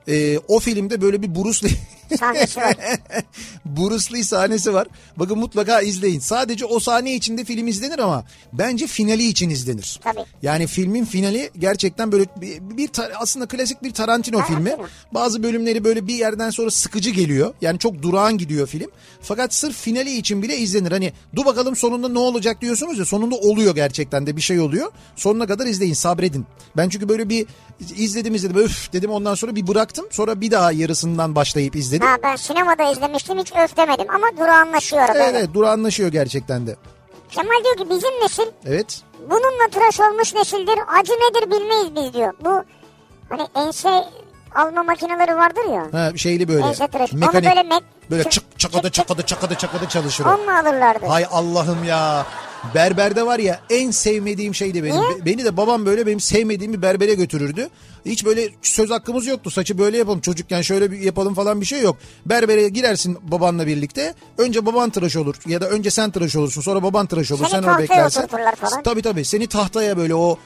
Ee, o filmde böyle bir Bruce Lee Sahnesi var. [LAUGHS] Bruce Lee sahnesi var. Bakın mutlaka izleyin. Sadece o sahne içinde film izlenir ama bence finali için izlenir. Tabii. Yani filmin finali gerçekten böyle bir, bir aslında klasik bir Tarantino filmi. Bazı bölümleri böyle bir yerden sonra sıkıcı geliyor. Yani çok durağan gidiyor film. Fakat sırf finali için bile izlenir. Hani dur bakalım sonunda ne olacak diyorsunuz ya sonunda oluyor gerçekten de bir şey oluyor. Sonuna kadar izleyin sabredin. Ben çünkü böyle bir izledim izledim öf dedim ondan sonra bir bıraktım. Sonra bir daha yarısından başlayıp izledim. Ha ben sinemada izlemiştim hiç öf demedim ama durağanlaşıyor arada. Evet evet durağanlaşıyor gerçekten de. Kemal diyor ki bizim nesil Evet. bununla tıraş olmuş nesildir. Acı nedir bilmeyiz biz diyor. Bu hani ense alma makineleri vardır ya. Ha, şeyli böyle. Ense tıraşı. Onu Mekanik. böyle met- Böyle çık- çakadı çakadı çakadı çakadı çalışır. Onunla alırlardı. Hay Allah'ım ya. Berberde var ya en sevmediğim şeydi benim. Niye? Be- Beni de babam böyle benim sevmediğim bir berbere götürürdü. Hiç böyle söz hakkımız yoktu. Saçı böyle yapalım çocukken şöyle bir yapalım falan bir şey yok. Berbere girersin babanla birlikte. Önce baban tıraş olur ya da önce sen tıraş olursun. Sonra baban tıraş olur. Seni sen orada oturturlar falan. Tabii tabii. Seni tahtaya böyle o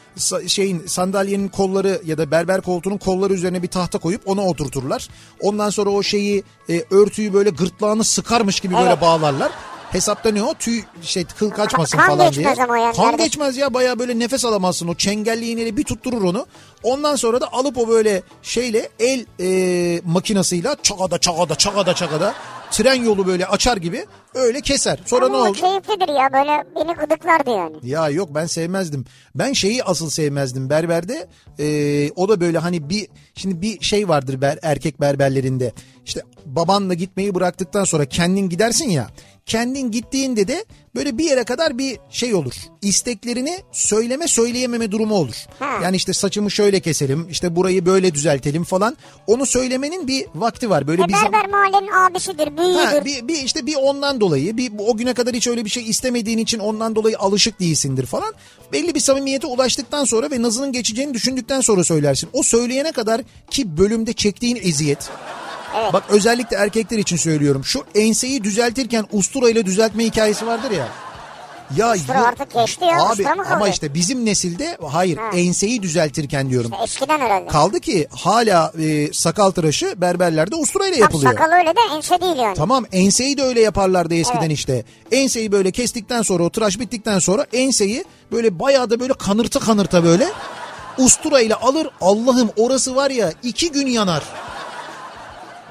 şeyin sandalyenin kolları ya da berber koltuğunun kolları üzerine bir tahta koyup ona oturturlar. Ondan sonra o şeyi e, örtüyü böyle gırtlağını sıkarmış gibi böyle Evet. bağlarlar. Hesapta ne o? Tüy şey kıl kaçmasın kan falan diye. geçmez ama yani kan geçmez ya baya böyle nefes alamazsın. O çengelli iğneyle bir tutturur onu. Ondan sonra da alıp o böyle şeyle el e, makinasıyla çakada çakada çakada çakada tren yolu böyle açar gibi öyle keser. Sonra Ama ne oldu? keyiflidir ya böyle beni gıdıklardı yani. Ya yok ben sevmezdim. Ben şeyi asıl sevmezdim berberde. Ee, o da böyle hani bir şimdi bir şey vardır ber, erkek berberlerinde. İşte babanla gitmeyi bıraktıktan sonra kendin gidersin ya. Kendin gittiğinde de böyle bir yere kadar bir şey olur. İsteklerini söyleme söyleyememe durumu olur. Ha. Yani işte saçımı şöyle keselim, işte burayı böyle düzeltelim falan. Onu söylemenin bir vakti var. Böyle E bir zam- berber mahallenin abisidir, büyüğüdür. Ha, bir, bir işte bir ondan dolayı bir o güne kadar hiç öyle bir şey istemediğin için ondan dolayı alışık değilsindir falan. Belli bir samimiyete ulaştıktan sonra ve nazının geçeceğini düşündükten sonra söylersin. O söyleyene kadar ki bölümde çektiğin eziyet. Bak özellikle erkekler için söylüyorum. Şu enseyi düzeltirken ustura ile düzeltme hikayesi vardır ya. Ya Ustura yok- artık geçti ya, Abi ustura mı ama işte bizim nesilde hayır Ha. enseyi düzeltirken diyorum. Eskiden herhalde. Kaldı ki hala e, sakal tıraşı berberlerde usturayla Tam yapılıyor. sakal öyle de ense değil yani. Tamam enseyi de öyle yaparlardı eskiden Evet. işte. Enseyi böyle kestikten sonra o tıraş bittikten sonra enseyi böyle bayağı da böyle kanırta kanırta böyle ustura ile alır. Allah'ım orası var ya iki gün yanar.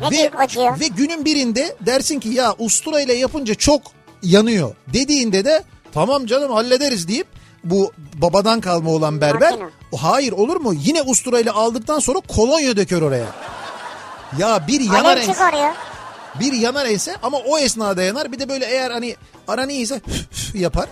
Ne Ve, acıyor. ve günün birinde dersin ki ya ustura ile yapınca çok yanıyor dediğinde de tamam canım hallederiz deyip bu babadan kalma olan berber Makine. hayır olur mu yine ustura ile aldıktan sonra kolonya döker oraya. Ya bir yanar ense. Bir yanar ense ama o esnada yanar. Bir de böyle eğer hani aran iyiyse yapar.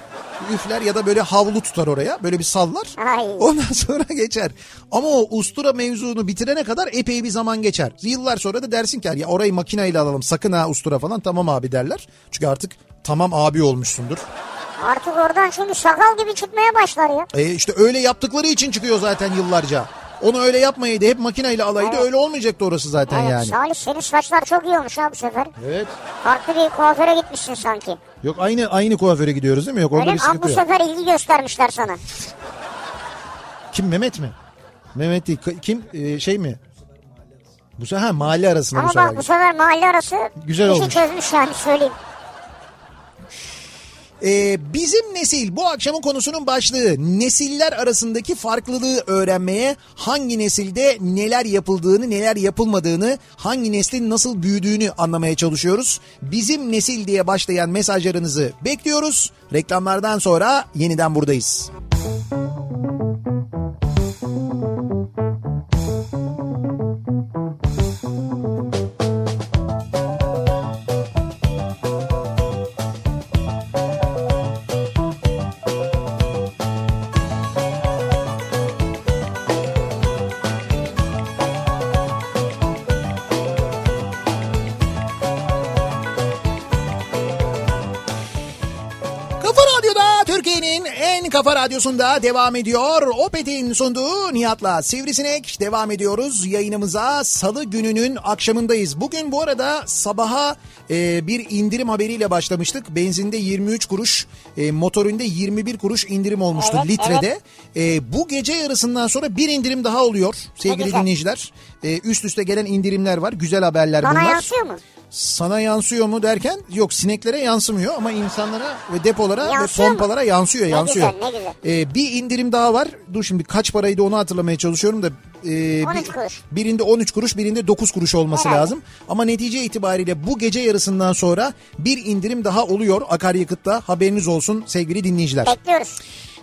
Üfler ya da böyle havlu tutar oraya. Böyle bir sallar. Ay. Ondan sonra [LAUGHS] geçer. Ama o ustura mevzunu bitirene kadar epey bir zaman geçer. Yıllar sonra da dersin ki ya orayı makineyle alalım sakın ha ustura falan tamam abi derler. Çünkü artık tamam abi olmuşsundur. Artık oradan çünkü sakal gibi çıkmaya başlar ya. E işte öyle yaptıkları için çıkıyor zaten yıllarca. Onu öyle yapmayaydı hep makineyle alaydı öyle olmayacaktı orası zaten Evet yani. Salih senin saçlar çok iyi olmuş ha bu sefer. Evet. Farklı bir kuaföre gitmişsin sanki. Yok aynı aynı kuaföre gidiyoruz değil mi? Yok orada Öyle bir? Ama sıkıntı bu yok. sefer ilgi göstermişler sana. Kim Mehmet mi? Mehmet değil. Kim e, şey mi? Bu sefer ha, mahalle arasında bu Ama sefer. bak bu sefer mahalle arası Güzel işi olmuş. çözmüş yani söyleyeyim. Ee, bizim nesil bu akşamın konusunun başlığı nesiller arasındaki farklılığı öğrenmeye hangi nesilde neler yapıldığını neler yapılmadığını hangi neslin nasıl büyüdüğünü anlamaya çalışıyoruz. Bizim nesil diye başlayan mesajlarınızı bekliyoruz. Reklamlardan sonra yeniden buradayız. Radyosunda devam ediyor. Opet'in sunduğu Nihat'la Sivrisinek devam ediyoruz. Yayınımıza salı gününün akşamındayız. Bugün bu arada sabaha e, bir indirim haberiyle başlamıştık. Benzinde 23 kuruş, e, motorinde 21 kuruş indirim olmuştu Evet, litrede. E, bu gece yarısından sonra bir indirim daha oluyor sevgili dinleyiciler. E, üst üste gelen indirimler var. Güzel haberler Bana bunlar. yansıyor mu? Sana yansıyor mu derken yok sineklere yansımıyor ama insanlara ve depolara Yansıyor ve mu? pompalara yansıyor Ne yansıyor. güzel, ne güzel. Ee, bir indirim daha var. Dur şimdi kaç paraydı onu hatırlamaya çalışıyorum da. e, 13 bir- kuruş. Birinde 13 kuruş birinde 9 kuruş olması Herhalde. lazım. Ama netice itibariyle bu gece yarısından sonra bir indirim daha oluyor akaryakıtta haberiniz olsun sevgili dinleyiciler. Bekliyoruz.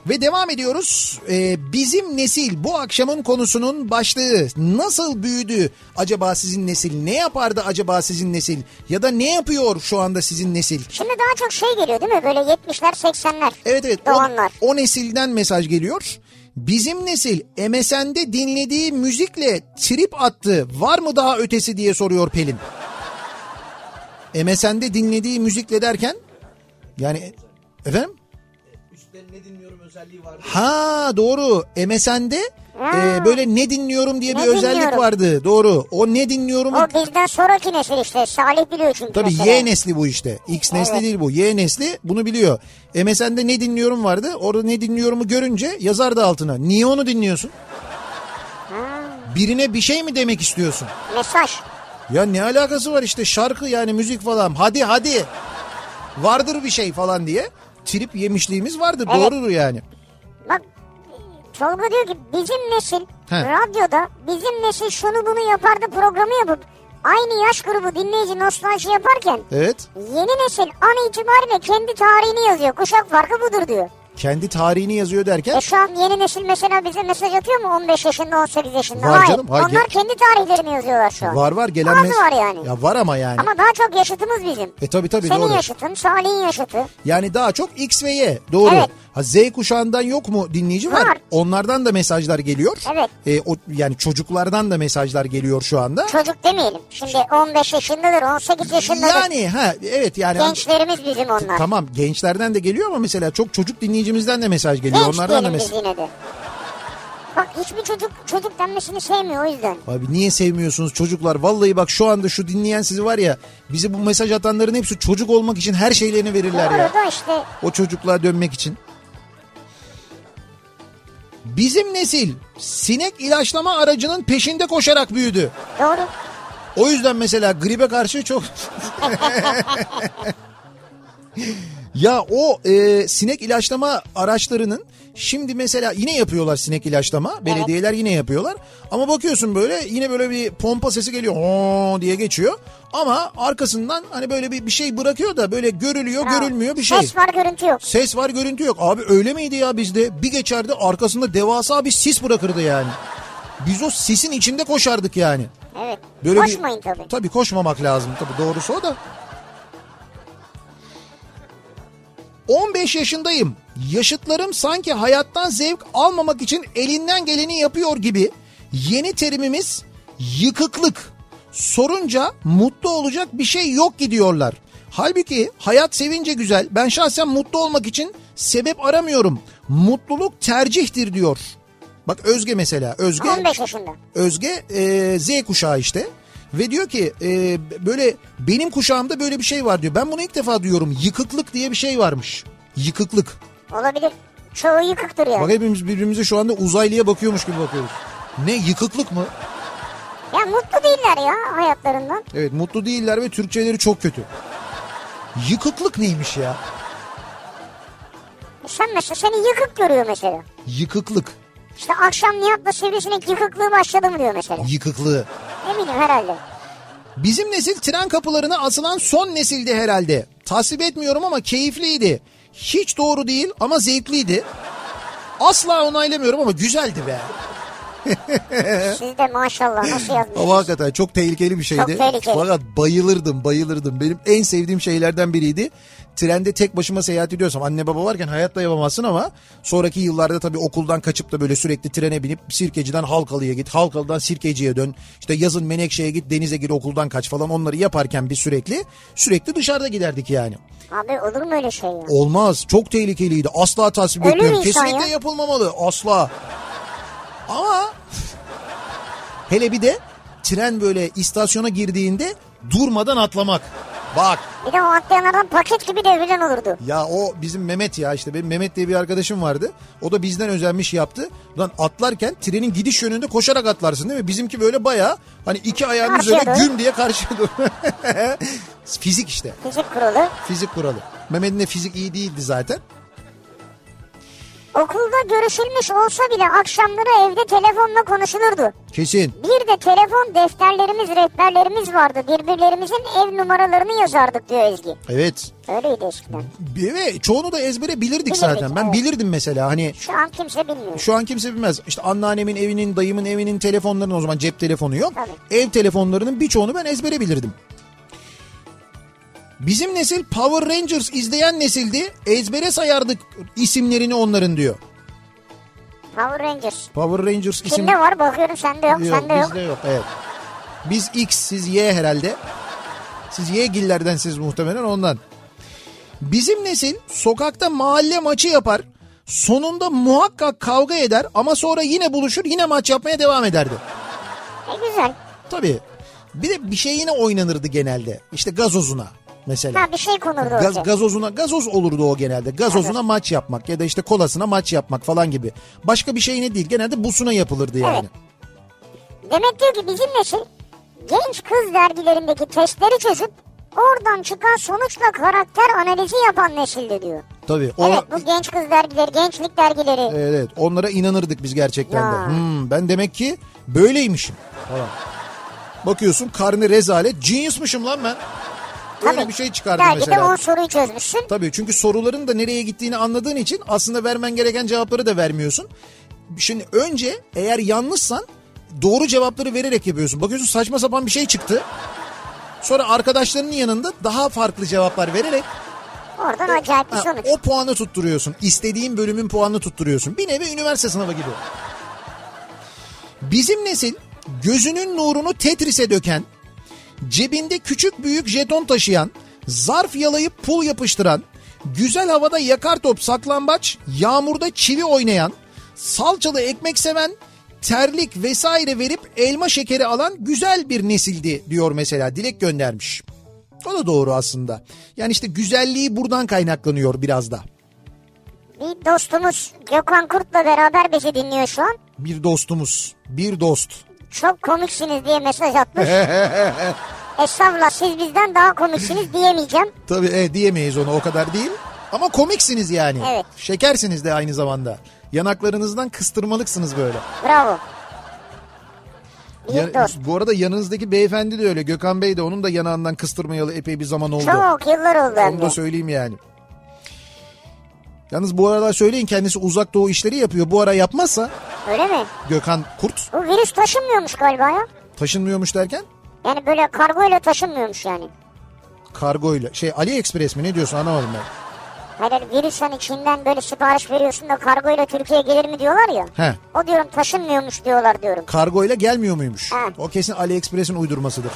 Ve devam ediyoruz. Ee, bizim nesil bu akşamın konusunun başlığı nasıl büyüdü acaba sizin nesil? Ne yapardı acaba sizin nesil? Ya da ne yapıyor şu anda sizin nesil? Şimdi daha çok şey geliyor değil mi? Böyle 70'ler 80'ler. Evet evet o, Doğanlar. o nesilden mesaj geliyor. Bizim nesil MSN'de dinlediği müzikle trip attı. Var mı daha ötesi diye soruyor Pelin. MSN'de dinlediği müzikle derken yani efendim? Ha doğru. MSN'de e, böyle ne dinliyorum diye Ne bir özellik dinliyorum? vardı. Doğru. O ne dinliorumu O bizden sonraki nesil işte. Salih biliyor çünkü Tabii mesela. Y nesli bu işte. X nesli Evet. değil bu. Y nesli bunu biliyor. MSN'de ne dinliyorum vardı. Orada ne dinliyorumu görünce yazardı altına. Niye onu dinliyorsun? Birine bir şey mi demek istiyorsun? Mesaj. Ya ne alakası var işte şarkı yani müzik falan. Hadi hadi. Vardır bir şey falan diye. Trip yemişliğimiz vardı. Evet. Doğrudur yani. Bak Tolga diyor ki bizim nesil He. radyoda bizim nesil şunu bunu yapardı programı yapıp aynı yaş grubu dinleyici nostalji yaparken Evet. yeni nesil an itibariyle kendi tarihini yazıyor. Kuşak farkı budur diyor. Kendi tarihini yazıyor derken E şu an yeni nesil mesela bize mesaj atıyor mu 15 yaşında 18 yaşında? Var Hayır. canım, hayır. Onlar kendi tarihlerini yazıyorlar şu an. var var gelen mes- var yani. Ya var ama yani. Ama daha çok yaşıtımız bizim. E tabi tabi Senin doğru. yaşıtın, Salih'in yaşıtı. Yani daha çok X ve Y. Doğru. Evet. Ha, Z kuşağından yok mu dinleyici var. Var. Onlardan da mesajlar geliyor. Evet. E, o yani çocuklardan da mesajlar geliyor şu anda. Çocuk demeyelim. Şimdi 15 yaşındadır, 18 yaşındadır. Yani ha evet yani Gençlerimiz bizim onlar. tamam gençlerden de geliyor ama mesela çok çocuk dinleyicimizden de mesaj geliyor. Genç Onlardan da mesaj. yine de. Bak hiçbir çocuk çocuk denmesini sevmiyor o yüzden. Abi niye sevmiyorsunuz çocuklar? Vallahi bak şu anda şu dinleyen sizi var ya bize bu mesaj atanların hepsi çocuk olmak için her şeylerini verirler Doğru ya. da işte O çocukluğa dönmek için. Bizim nesil sinek ilaçlama aracının peşinde koşarak büyüdü. doğru. O yüzden mesela gribe karşı çok... [LAUGHS] ya o e, sinek ilaçlama araçlarının şimdi mesela yine yapıyorlar sinek ilaçlama. Belediyeler yine yapıyorlar. Ama bakıyorsun böyle yine böyle bir pompa sesi geliyor. Oo diye geçiyor. Ama arkasından hani böyle bir, bir şey bırakıyor da böyle görülüyor Bravo. görülmüyor bir şey. Ses var görüntü yok. Ses var görüntü yok. Abi öyle miydi ya bizde? Bir geçerdi arkasında devasa bir sis bırakırdı yani. Biz o sisin içinde koşardık yani. Evet. Böyle Koşmayın bir, tabii. Tabii koşmamak lazım tabii doğrusu o da. 15 yaşındayım. Yaşıtlarım sanki hayattan zevk almamak için elinden geleni yapıyor gibi. Yeni terimimiz yıkıklık. Sorunca mutlu olacak bir şey yok gidiyorlar. Halbuki hayat sevince güzel. Ben şahsen mutlu olmak için sebep aramıyorum. Mutluluk tercihtir diyor. Bak Özge mesela. Özge 15 yaşında. Özge e, Z kuşağı işte. Ve diyor ki e, böyle benim kuşağımda böyle bir şey var diyor. Ben bunu ilk defa duyuyorum. Yıkıklık diye bir şey varmış. Yıkıklık. Olabilir. Çoğu yıkıktır yani. Bak hepimiz birbirimize şu anda uzaylıya bakıyormuş gibi bakıyoruz. Ne yıkıklık mı? Ya mutlu değiller ya hayatlarından. Evet mutlu değiller ve Türkçeleri çok kötü. Yıkıklık neymiş ya? Sen mesela seni yıkık görüyor mesela. Yıkıklık. İşte akşam Nihat'la sivrisinek yıkıklığı başladı mı diyor mesela. Yıkıklığı. Eminim herhalde. Bizim nesil tren kapılarına asılan son nesildi herhalde. Tasvip etmiyorum ama keyifliydi. Hiç doğru değil ama zevkliydi. Asla onaylamıyorum ama güzeldi be. Siz de maşallah nasıl Ama yazmışsınız. hakikaten çok tehlikeli bir şeydi. Çok tehlikeli. Fakat bayılırdım bayılırdım. Benim en sevdiğim şeylerden biriydi. Trende tek başıma seyahat ediyorsam anne baba varken hayatta yapamazsın ama sonraki yıllarda tabii okuldan kaçıp da böyle sürekli trene binip Sirkeci'den Halkalı'ya git, Halkalı'dan Sirkeci'ye dön. İşte yazın Menekşe'ye git, denize gir okuldan kaç falan onları yaparken bir sürekli sürekli dışarıda giderdik yani. Abi olur mu öyle şey ya? Olmaz. Çok tehlikeliydi. Asla tasvip etmiyorum. Kesinlikle ya. yapılmamalı. Asla. Ama hele bir de tren böyle istasyona girdiğinde durmadan atlamak. Bak Bir de o atlayanlardan paket gibi devrilen olurdu. ya o bizim Mehmet ya işte benim Mehmet diye bir arkadaşım vardı. O da bizden özenmiş yaptı. Lan atlarken trenin gidiş yönünde koşarak atlarsın değil mi? Bizimki böyle bayağı hani iki ayağının Karşıya üzerine güm diye karşıya doğru. [LAUGHS] Fizik işte. Fizik kuralı. Fizik kuralı. Mehmet'in de fizik iyi değildi zaten. Okulda görüşülmüş olsa bile akşamları evde telefonla konuşulurdu. Kesin. Bir de telefon defterlerimiz, rehberlerimiz vardı. Birbirlerimizin ev numaralarını yazardık diyor Ezgi. Evet. Öyleydi eskiden. Ve çoğunu da ezbere bilirdik Bilirdik, zaten. Ben evet. bilirdim mesela hani Şu an kimse bilmiyor. şu an kimse bilmez. İşte anneannemin evinin, dayımın evinin telefonlarının o zaman cep telefonu yok. Tabii. Ev telefonlarının birçoğunu ben ezbere bilirdim. Bizim nesil Power Rangers izleyen nesildi. Ezbere sayardık isimlerini onların diyor. Power Rangers. Power Rangers isim... Kimde var bakıyorum sende yok, Yok, sende yok. bizde yok. Evet. Biz X, siz Y herhalde. Siz Y gillerden siz muhtemelen ondan. Bizim nesil sokakta mahalle maçı yapar. Sonunda muhakkak kavga eder ama sonra yine buluşur yine maç yapmaya devam ederdi. Ne güzel. Tabii. Bir de bir şey yine oynanırdı genelde. İşte gazozuna mesela. Ha bir şey konurdu Gaz, ortaya. gazozuna gazoz olurdu o genelde. Gazozuna maç yapmak ya da işte kolasına maç yapmak falan gibi. Başka bir şeyine değil. Genelde busuna yapılırdı yani. Evet. Demek diyor ki bizim nesil genç kız dergilerindeki testleri çözüp oradan çıkan sonuçla karakter analizi yapan nesildi diyor. Tabii. O, Evet bu genç kız dergileri, gençlik dergileri. Evet, evet. onlara inanırdık biz gerçekten de. Hmm, ben demek ki böyleymişim falan. Bakıyorsun karnı rezalet. Genius'muşum lan ben. Tabii. bir şey çıkardı mesela. 10 soruyu çözmüşsün. Tabii çünkü soruların da nereye gittiğini anladığın için aslında vermen gereken cevapları da vermiyorsun. Şimdi önce eğer yanlışsan doğru cevapları vererek yapıyorsun. Bakıyorsun saçma sapan bir şey çıktı. Sonra arkadaşlarının yanında daha farklı cevaplar vererek Oradan acayip bir sonuç. o puanı tutturuyorsun. İstediğin bölümün puanını tutturuyorsun. Bir nevi üniversite sınavı gibi. Bizim nesil gözünün nurunu Tetris'e döken, cebinde küçük büyük jeton taşıyan, zarf yalayıp pul yapıştıran, güzel havada yakar top saklambaç, yağmurda çivi oynayan, salçalı ekmek seven, terlik vesaire verip elma şekeri alan güzel bir nesildi diyor mesela Dilek göndermiş. O da doğru aslında. Yani işte güzelliği buradan kaynaklanıyor biraz da. Bir dostumuz Gökhan Kurt'la beraber bizi dinliyor şu an. Bir dostumuz, bir dost. Çok komiksiniz diye mesaj atmış. [LAUGHS] Estağfurullah siz bizden daha komiksiniz diyemeyeceğim. [LAUGHS] Tabii e, diyemeyiz onu o kadar değil. Ama komiksiniz yani. Evet. Şekersiniz de aynı zamanda. Yanaklarınızdan kıstırmalıksınız böyle. Bravo. Ya- dost. bu arada yanınızdaki beyefendi de öyle. Gökhan Bey de onun da yanağından kıstırmayalı epey bir zaman oldu. Çok yıllar oldu Onu da söyleyeyim yani. Yalnız bu aralar söyleyin kendisi uzak doğu işleri yapıyor. Bu ara yapmazsa Öyle mi? Gökhan Kurt Bu virüs taşınmıyormuş galiba ya. taşınmıyormuş derken Yani böyle kargoyla taşınmıyormuş yani. kargoyla şey AliExpress mi ne diyorsun anlamadım ben. Hayır hayır, virüs hani Çin'den böyle sipariş veriyorsun da kargoyla Türkiye'ye gelir mi diyorlar ya. He. O diyorum taşınmıyormuş diyorlar diyorum. Kargoyla gelmiyor muymuş? Ha. O kesin AliExpress'in uydurmasıdır.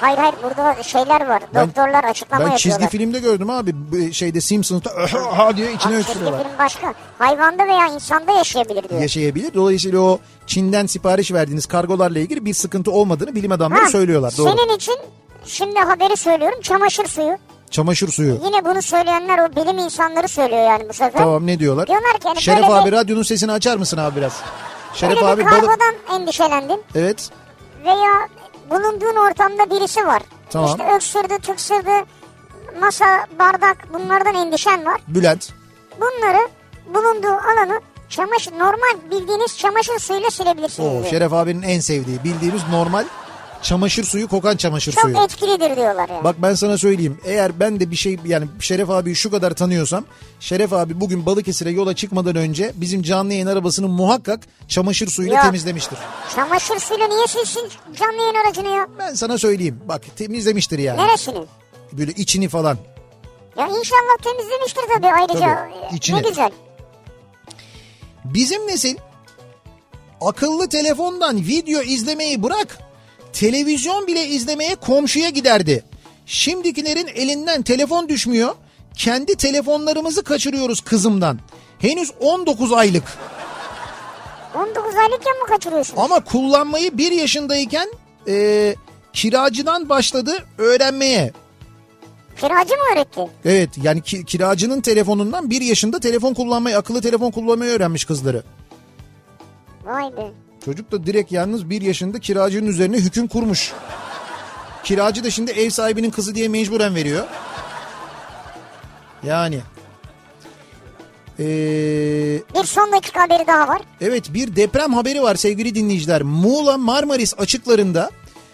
Hayır hayır burada şeyler var. Ben- Doktorlar açıklama Ben yapıyorlar. çizgi filmde gördüm abi. Şeyde Simpsons'ta [LAUGHS] "Aha" diye içine Bak, çizgi öksürüyorlar. film başka. Hayvanda veya insanda yaşayabilir diyor. Yaşayabilir. Dolayısıyla o Çin'den sipariş verdiğiniz kargolarla ilgili bir sıkıntı olmadığını bilim adamları Ha, söylüyorlar. Doğru. Senin için şimdi haberi söylüyorum. Çamaşır suyu. Çamaşır suyu. Yine bunu söyleyenler o bilim insanları söylüyor yani bu sefer. Tamam ne diyorlar? Diyorlar ki hani Şeref böyle abi bir- radyonun sesini açar mısın abi biraz? Şeref Öyle abi bir balık... kargodan endişelendin Evet. veya bulunduğun ortamda birisi var. Tamam. İşte öksürdü, tıksırdı, masa, bardak bunlardan endişen var. Bülent. Bunları bulunduğu alanı çamaşır normal bildiğiniz çamaşır suyuyla silebilirsiniz. O diyor. Şeref abinin en sevdiği bildiğimiz normal çamaşır suyu kokan çamaşır Çok suyu. etkilidir diyorlar yani. Bak ben sana söyleyeyim. Eğer ben de bir şey yani Şeref abiyi şu kadar tanıyorsam Şeref abi bugün Balıkesir'e yola çıkmadan önce bizim canlı yayın arabasını muhakkak çamaşır suyuyla Yok. temizlemiştir. Çamaşır suyuyla niye silsin canlı yayın aracını ya? Ben sana söyleyeyim. Bak temizlemiştir yani. Neresini? Böyle içini falan. Ya inşallah temizlemiştir tabii ayrıca. Tabii, içini. Ne güzel. Bizim nesil akıllı telefondan video izlemeyi bırak. Televizyon bile izlemeye komşuya giderdi. Şimdikilerin elinden telefon düşmüyor. Kendi telefonlarımızı kaçırıyoruz kızımdan. Henüz 19 aylık. 19 aylıkken mi kaçırıyorsun? Ama kullanmayı bir yaşındayken e, kiracıdan başladı öğrenmeye. Kiracı mı öğretti? Evet yani ki- kiracının telefonundan bir yaşında telefon kullanmayı, akıllı telefon kullanmayı öğrenmiş kızları. Vay be. Çocuk da direkt yalnız bir yaşında kiracının üzerine hüküm kurmuş. Kiracı da şimdi ev sahibinin kızı diye mecburen veriyor. Yani. Ee, Bir son dakika haberi daha var. evet bir deprem haberi var sevgili dinleyiciler. Muğla Marmaris açıklarında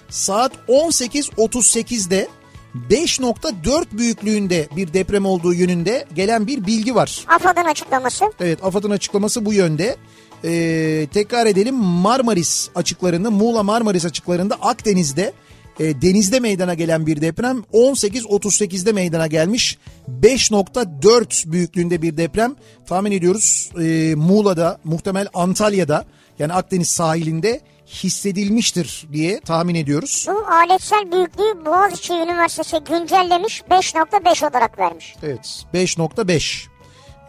saat 18.38'de 5.4 büyüklüğünde bir deprem olduğu yönünde gelen bir bilgi var. AFAD'ın açıklaması. Evet AFAD'ın açıklaması bu yönde. Ee, tekrar edelim Marmaris açıklarında Muğla Marmaris açıklarında Akdeniz'de e, denizde meydana gelen bir deprem 18.38'de meydana gelmiş. 5.4 büyüklüğünde bir deprem tahmin ediyoruz e, Muğla'da muhtemel Antalya'da yani Akdeniz sahilinde hissedilmiştir diye tahmin ediyoruz. Bu aletsel büyüklüğü Boğaziçi Üniversitesi güncellemiş 5.5 olarak vermiş. Evet 5.5.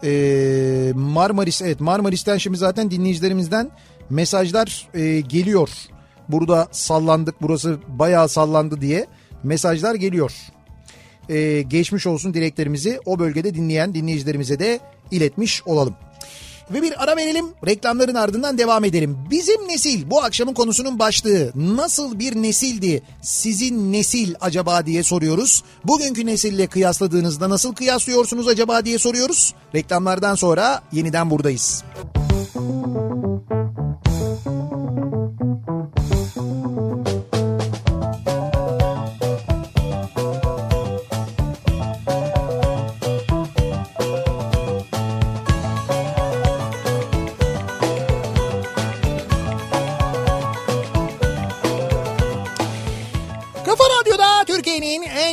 Ee, Marmaris evet Marmaris'ten şimdi zaten dinleyicilerimizden mesajlar e, geliyor. Burada sallandık burası bayağı sallandı diye mesajlar geliyor. Ee, geçmiş olsun dileklerimizi o bölgede dinleyen dinleyicilerimize de iletmiş olalım. Ve bir ara verelim reklamların ardından devam edelim. Bizim nesil bu akşamın konusunun başlığı nasıl bir nesildi sizin nesil acaba diye soruyoruz. Bugünkü nesille kıyasladığınızda nasıl kıyaslıyorsunuz acaba diye soruyoruz. Reklamlardan sonra yeniden buradayız. Kafa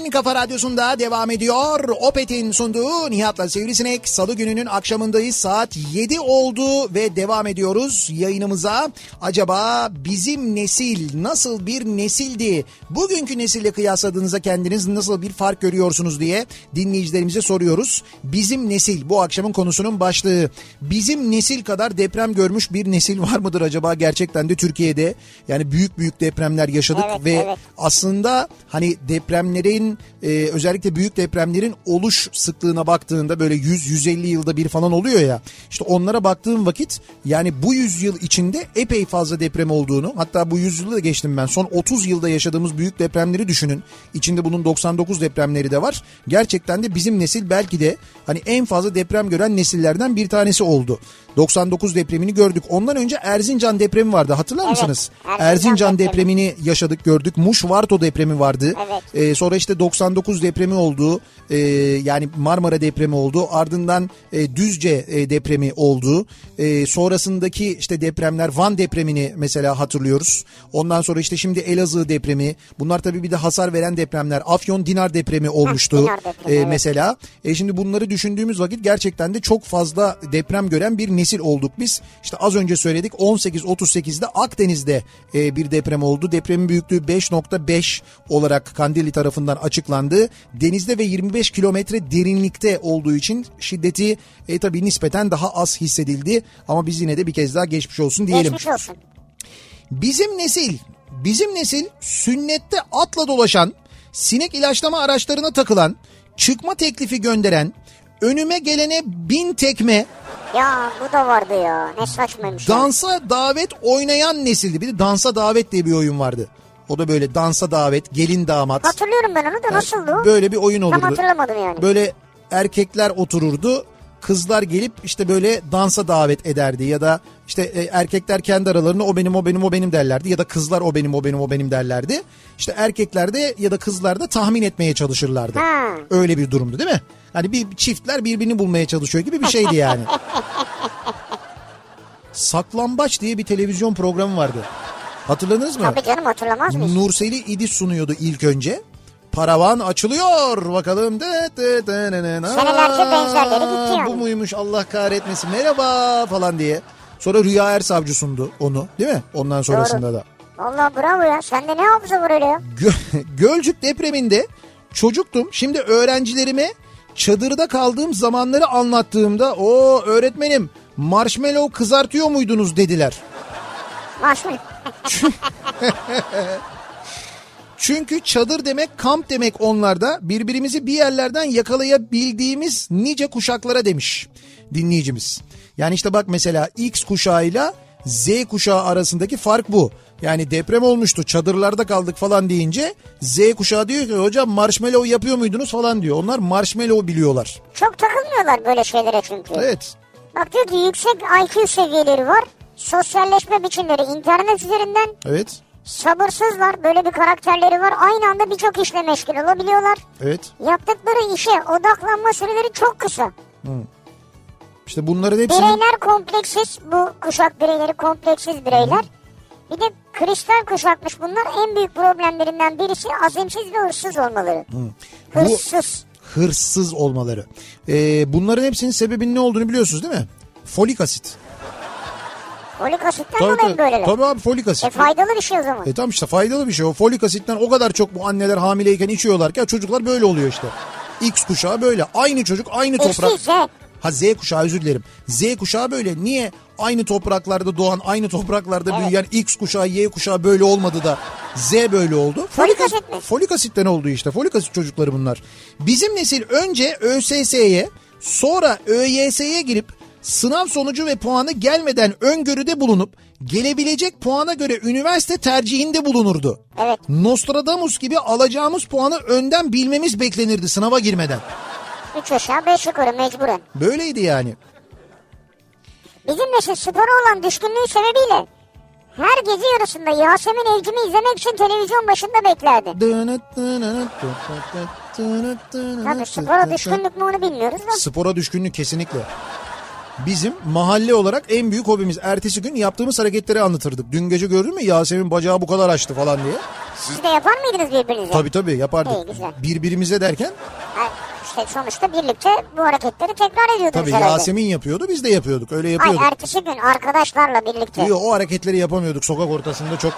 En kafa radyosunda devam ediyor. Opet'in sunduğu Nihat'la Sivrisinek. Salı gününün akşamındayız. Saat 7 oldu ve devam ediyoruz yayınımıza. Acaba bizim nesil nasıl bir nesildi? Bugünkü nesille kıyasladığınızda kendiniz nasıl bir fark görüyorsunuz diye dinleyicilerimize soruyoruz. Bizim nesil bu akşamın konusunun başlığı. Bizim nesil kadar deprem görmüş bir nesil var mıdır acaba gerçekten de Türkiye'de? Yani büyük büyük depremler yaşadık Evet, ve evet. aslında hani depremlerin e, özellikle büyük depremlerin oluş sıklığına baktığında böyle 100-150 yılda bir falan oluyor ya. İşte onlara baktığım vakit yani bu yüzyıl içinde epey fazla deprem olduğunu hatta bu yüzyılı da geçtim ben. Son 30 yılda yaşadığımız büyük depremleri düşünün. İçinde bunun 99 depremleri de var. Gerçekten de bizim nesil belki de hani en fazla deprem gören nesillerden bir tanesi oldu. 99 depremini gördük. Ondan önce Erzincan depremi vardı. Hatırlar Evet, mısınız? Erzincan Erzincan depremi. depremini yaşadık, gördük. Muş-Varto depremi vardı. Evet. Ee, sonra işte 99 depremi oldu. Ee, yani Marmara depremi oldu. Ardından e, Düzce e, depremi oldu. Ee, sonrasındaki işte depremler Van depremini mesela hatırlıyoruz. Ondan sonra işte şimdi Elazığ depremi. Bunlar tabii bir de hasar veren depremler. Afyon Dinar depremi olmuştu. Dinar depremi, Ee, evet. mesela. E şimdi bunları düşündüğümüz vakit gerçekten de çok fazla deprem gören bir nesil olduk biz. İşte az önce söyledik 18.38'de Akdeniz'de e, bir deprem oldu. Depremin büyüklüğü 5.5 olarak Kandilli tarafından açıklandı. Denizde ve 25 kilometre derinlikte olduğu için şiddeti e, tabii nispeten daha az hissedildi. Ama biz yine de bir kez daha geçmiş olsun diyelim. Geçmiş olsun. Bizim nesil, bizim nesil sünnette atla dolaşan, sinek ilaçlama araçlarına takılan, çıkma teklifi gönderen, önüme gelene bin tekme, Ya bu da vardı ya. Ne saçmaymış. ya. dansa davet oynayan nesildi. Bir de dansa davet diye bir oyun vardı. O da böyle dansa davet, gelin damat. Hatırlıyorum ben onu da nasıldı o? Böyle bir oyun Tam olurdu. hatırlamadım yani. Böyle erkekler otururdu. Kızlar gelip işte böyle dansa davet ederdi ya da işte e, erkekler kendi aralarında o benim o benim o benim derlerdi ya da kızlar o benim o benim o benim derlerdi. İşte erkekler de ya da kızlar da tahmin etmeye çalışırlardı. Ha. Öyle bir durumdu değil mi? Hani bir çiftler birbirini bulmaya çalışıyor gibi bir şeydi yani. [LAUGHS] Saklambaç diye bir televizyon programı vardı. Hatırladınız mı? Tabii canım hatırlamaz mıyız? Nurseli İdiz sunuyordu ilk önce. Paravan açılıyor bakalım. Dı dı nı nı nı. Senelerce benzerleri gitti yani. Bu muymuş Allah kahretmesin merhaba falan diye. Sonra Rüya Ersavcı sundu onu değil mi? Ondan sonrasında da. Valla bravo ya. Sende ne hafıza var öyle ya? Gö- [LAUGHS] Gölcük depreminde çocuktum. Şimdi öğrencilerime çadırda kaldığım zamanları anlattığımda o öğretmenim marshmallow kızartıyor muydunuz dediler. Marshmallow. [LAUGHS] [LAUGHS] Çünkü çadır demek kamp demek onlarda birbirimizi bir yerlerden yakalayabildiğimiz nice kuşaklara demiş dinleyicimiz. Yani işte bak mesela X kuşağıyla Z kuşağı arasındaki fark bu. Yani deprem olmuştu çadırlarda kaldık falan deyince Z kuşağı diyor ki hocam marshmallow yapıyor muydunuz falan diyor. Onlar marshmallow biliyorlar. Çok takılmıyorlar böyle şeylere çünkü. Evet Bak diyor ki yüksek IQ seviyeleri var. Sosyalleşme biçimleri internet üzerinden. evet Sabırsızlar. Böyle bir karakterleri var. Aynı anda birçok işle meşgul olabiliyorlar. evet. Yaptıkları işe odaklanma süreleri çok kısa. İşte bunların hepsini Bireyler kompleksiz. Bu kuşak bireyleri kompleksiz bireyler. Bir de kristal kuşakmış bunlar. En büyük problemlerinden birisi azimsiz ve hırsız olmaları. Hırsız. Hırsız olmaları. Ee, bunların hepsinin sebebinin ne olduğunu biliyorsunuz değil mi? Folik asit. Folik asitten Tabii, dolayı böyleler. tabii abi folik asit. E faydalı bir şey o zaman. E tamam işte faydalı bir şey. O folik asitten o kadar çok bu anneler hamileyken içiyorlar ki çocuklar böyle oluyor işte. X kuşağı böyle. Aynı çocuk aynı toprak. Eksi Z. Ha Z kuşağı özür dilerim. Z kuşağı böyle. Niye aynı topraklarda doğan, aynı topraklarda Evet. büyüyen X kuşağı, Y kuşağı böyle olmadı da Z böyle oldu? Folik as- asit mi? Folik asitten oldu işte. Folik asit çocukları bunlar. Bizim nesil önce ÖSS'ye sonra ÖYS'ye girip sınav sonucu ve puanı gelmeden öngörüde bulunup gelebilecek puana göre üniversite tercihinde bulunurdu. Evet. Nostradamus gibi alacağımız puanı önden bilmemiz beklenirdi sınava girmeden. Üç aşağı beş yukarı mecburen. Böyleydi yani. Bizim nesil spora olan düşkünlüğü sebebiyle her gece yarısında Yasemin Evcim'i izlemek için televizyon başında beklerdi. Tabii spora düşkünlük mü onu bilmiyoruz da. Spora düşkünlük kesinlikle. Bizim mahalle olarak en büyük hobimiz. Ertesi gün yaptığımız hareketleri anlatırdık. Dün gece gördün mü Yasemin bacağı bu kadar açtı falan diye. Siz de yapar mıydınız birbirinize? Tabii tabii yapardık. İyi, güzel. Birbirimize derken Ha, işte sonuçta birlikte bu hareketleri tekrar ediyordunuz tabii herhalde. Yasemin yapıyordu biz de yapıyorduk. Öyle yapıyorduk. ertesi gün arkadaşlarla birlikte. Yok, o hareketleri yapamıyorduk sokak ortasında çok.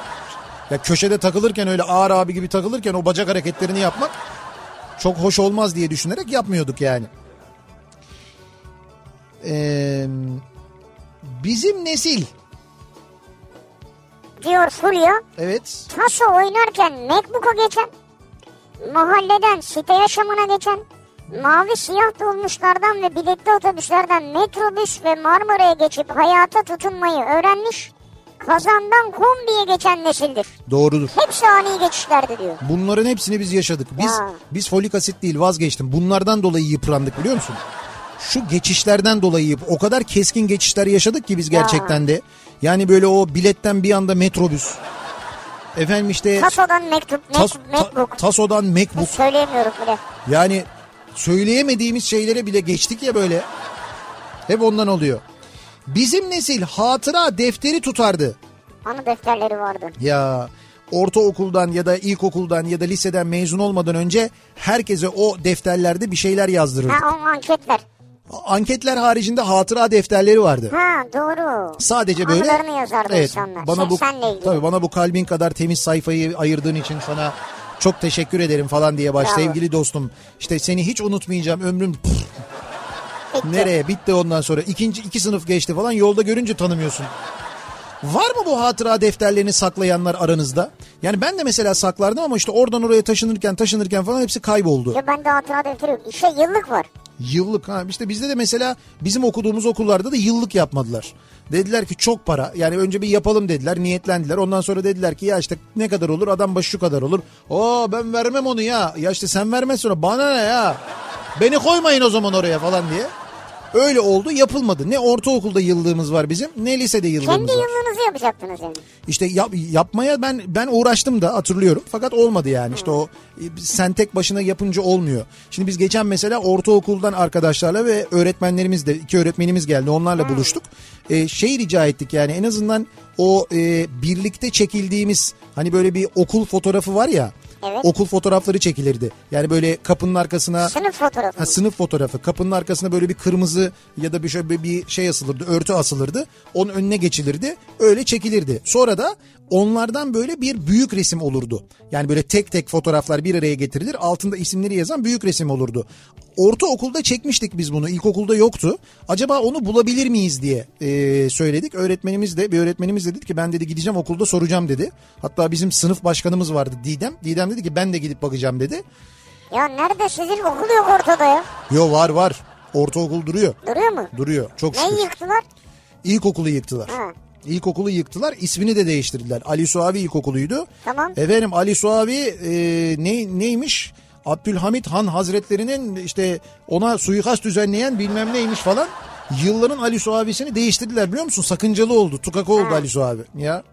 Ya köşede takılırken öyle ağır abi gibi takılırken o bacak hareketlerini yapmak çok hoş olmaz diye düşünerek yapmıyorduk yani. Ee, bizim nesil Diyor Fulya. evet Taso oynarken Macbook'a geçen, mahalleden site yaşamına geçen, mavi siyah dolmuşlardan ve biletli otobüslerden metrobüs ve Marmara'ya geçip hayata tutunmayı öğrenmiş, kazandan kombiye geçen nesildir. doğrudur. Hepsi ani geçişlerdi diyor. Bunların hepsini biz yaşadık. Biz Ya. biz folik asit değil vazgeçtim. Bunlardan dolayı yıprandık biliyor musun? Şu geçişlerden dolayı o kadar keskin geçişler yaşadık ki biz gerçekten de. Yani böyle o biletten bir anda metrobüs. Efendim işte Taso'dan mektup, Tas- Mac- ta- Macbook. Taso'dan Macbook. Söyleyemiyorum bile. Yani söyleyemediğimiz şeylere bile geçtik ya böyle. Hep ondan oluyor. Bizim nesil hatıra defteri tutardı. Anı defterleri vardı. Ya ortaokuldan ya da ilkokuldan ya da liseden mezun olmadan önce herkese o defterlerde bir şeyler yazdırırdı. Ha o anketler. Anketler haricinde hatıra defterleri vardı. Ha doğru. Sadece böyle Anılarını yazardı insanlar. Bana bu tabii bana bu kalbin kadar temiz sayfayı ayırdığın için sana çok teşekkür ederim falan diye baş Bravo. sevgili dostum. İşte seni hiç unutmayacağım ömrüm Bitti. nereye bitti ondan sonra ikinci iki sınıf geçti falan yolda görünce tanımıyorsun. Var mı bu hatıra defterlerini saklayanlar aranızda? Yani ben de mesela saklardım ama işte oradan oraya taşınırken taşınırken falan hepsi kayboldu. Ya bende hatıra defteri yok. İşte yıllık var. Yıllık ha işte bizde de mesela bizim okuduğumuz okullarda da yıllık yapmadılar. Dediler ki çok para yani önce bir yapalım dediler niyetlendiler ondan sonra dediler ki ya işte ne kadar olur adam başı şu kadar olur. Oo ben vermem onu ya ya işte sen vermezsin sonra bana ne ya beni koymayın o zaman oraya falan diye. Öyle oldu yapılmadı ne ortaokulda yıllığımız var bizim ne lisede yıllığımız Kendi var. yıllığınızı yapacaktınız yani. İşte yap- yapmaya ben ben uğraştım da hatırlıyorum. Fakat olmadı yani. İşte o e, sen tek başına yapınca olmuyor. Şimdi biz geçen mesela ortaokuldan arkadaşlarla ve öğretmenlerimiz de iki öğretmenimiz geldi. Onlarla buluştuk. E, şey rica ettik yani en azından o e, birlikte çekildiğimiz hani böyle bir okul fotoğrafı var ya. Evet. Okul fotoğrafları çekilirdi. Yani böyle kapının arkasına Sınıf fotoğrafı. Ha, sınıf fotoğrafı. Kapının arkasına böyle bir kırmızı ya da bir şöyle bir şey asılırdı, örtü asılırdı. Onun önüne geçilirdi. Öyle çekilirdi. Sonra da onlardan böyle bir büyük resim olurdu. Yani böyle tek tek fotoğraflar bir araya getirilir. Altında isimleri yazan büyük resim olurdu. Ortaokulda çekmiştik biz bunu. İlkokulda yoktu. Acaba onu bulabilir miyiz diye e, söyledik. Öğretmenimiz de bir öğretmenimiz de dedi ki ben dedi gideceğim okulda soracağım dedi. Hatta bizim sınıf başkanımız vardı Didem. Didem dedi ki ben de gidip bakacağım dedi. Ya nerede sizin okul yok ortada ya? Yo var var. Ortaokul duruyor. Duruyor mu? Duruyor. Çok şükür. Neyi yıktılar? İlkokulu yıktılar. Ha. İlkokulu yıktılar. İsmini de değiştirdiler. Ali Suavi İlkokulu'ydu. Tamam. Efendim Ali Suavi e, ne, neymiş? Abdülhamit Han Hazretlerinin işte ona suikast düzenleyen bilmem neymiş falan. Yılların Ali Suavi'sini değiştirdiler biliyor musun? Sakıncalı oldu. Tukaka oldu Ha. Ali Suavi. Ya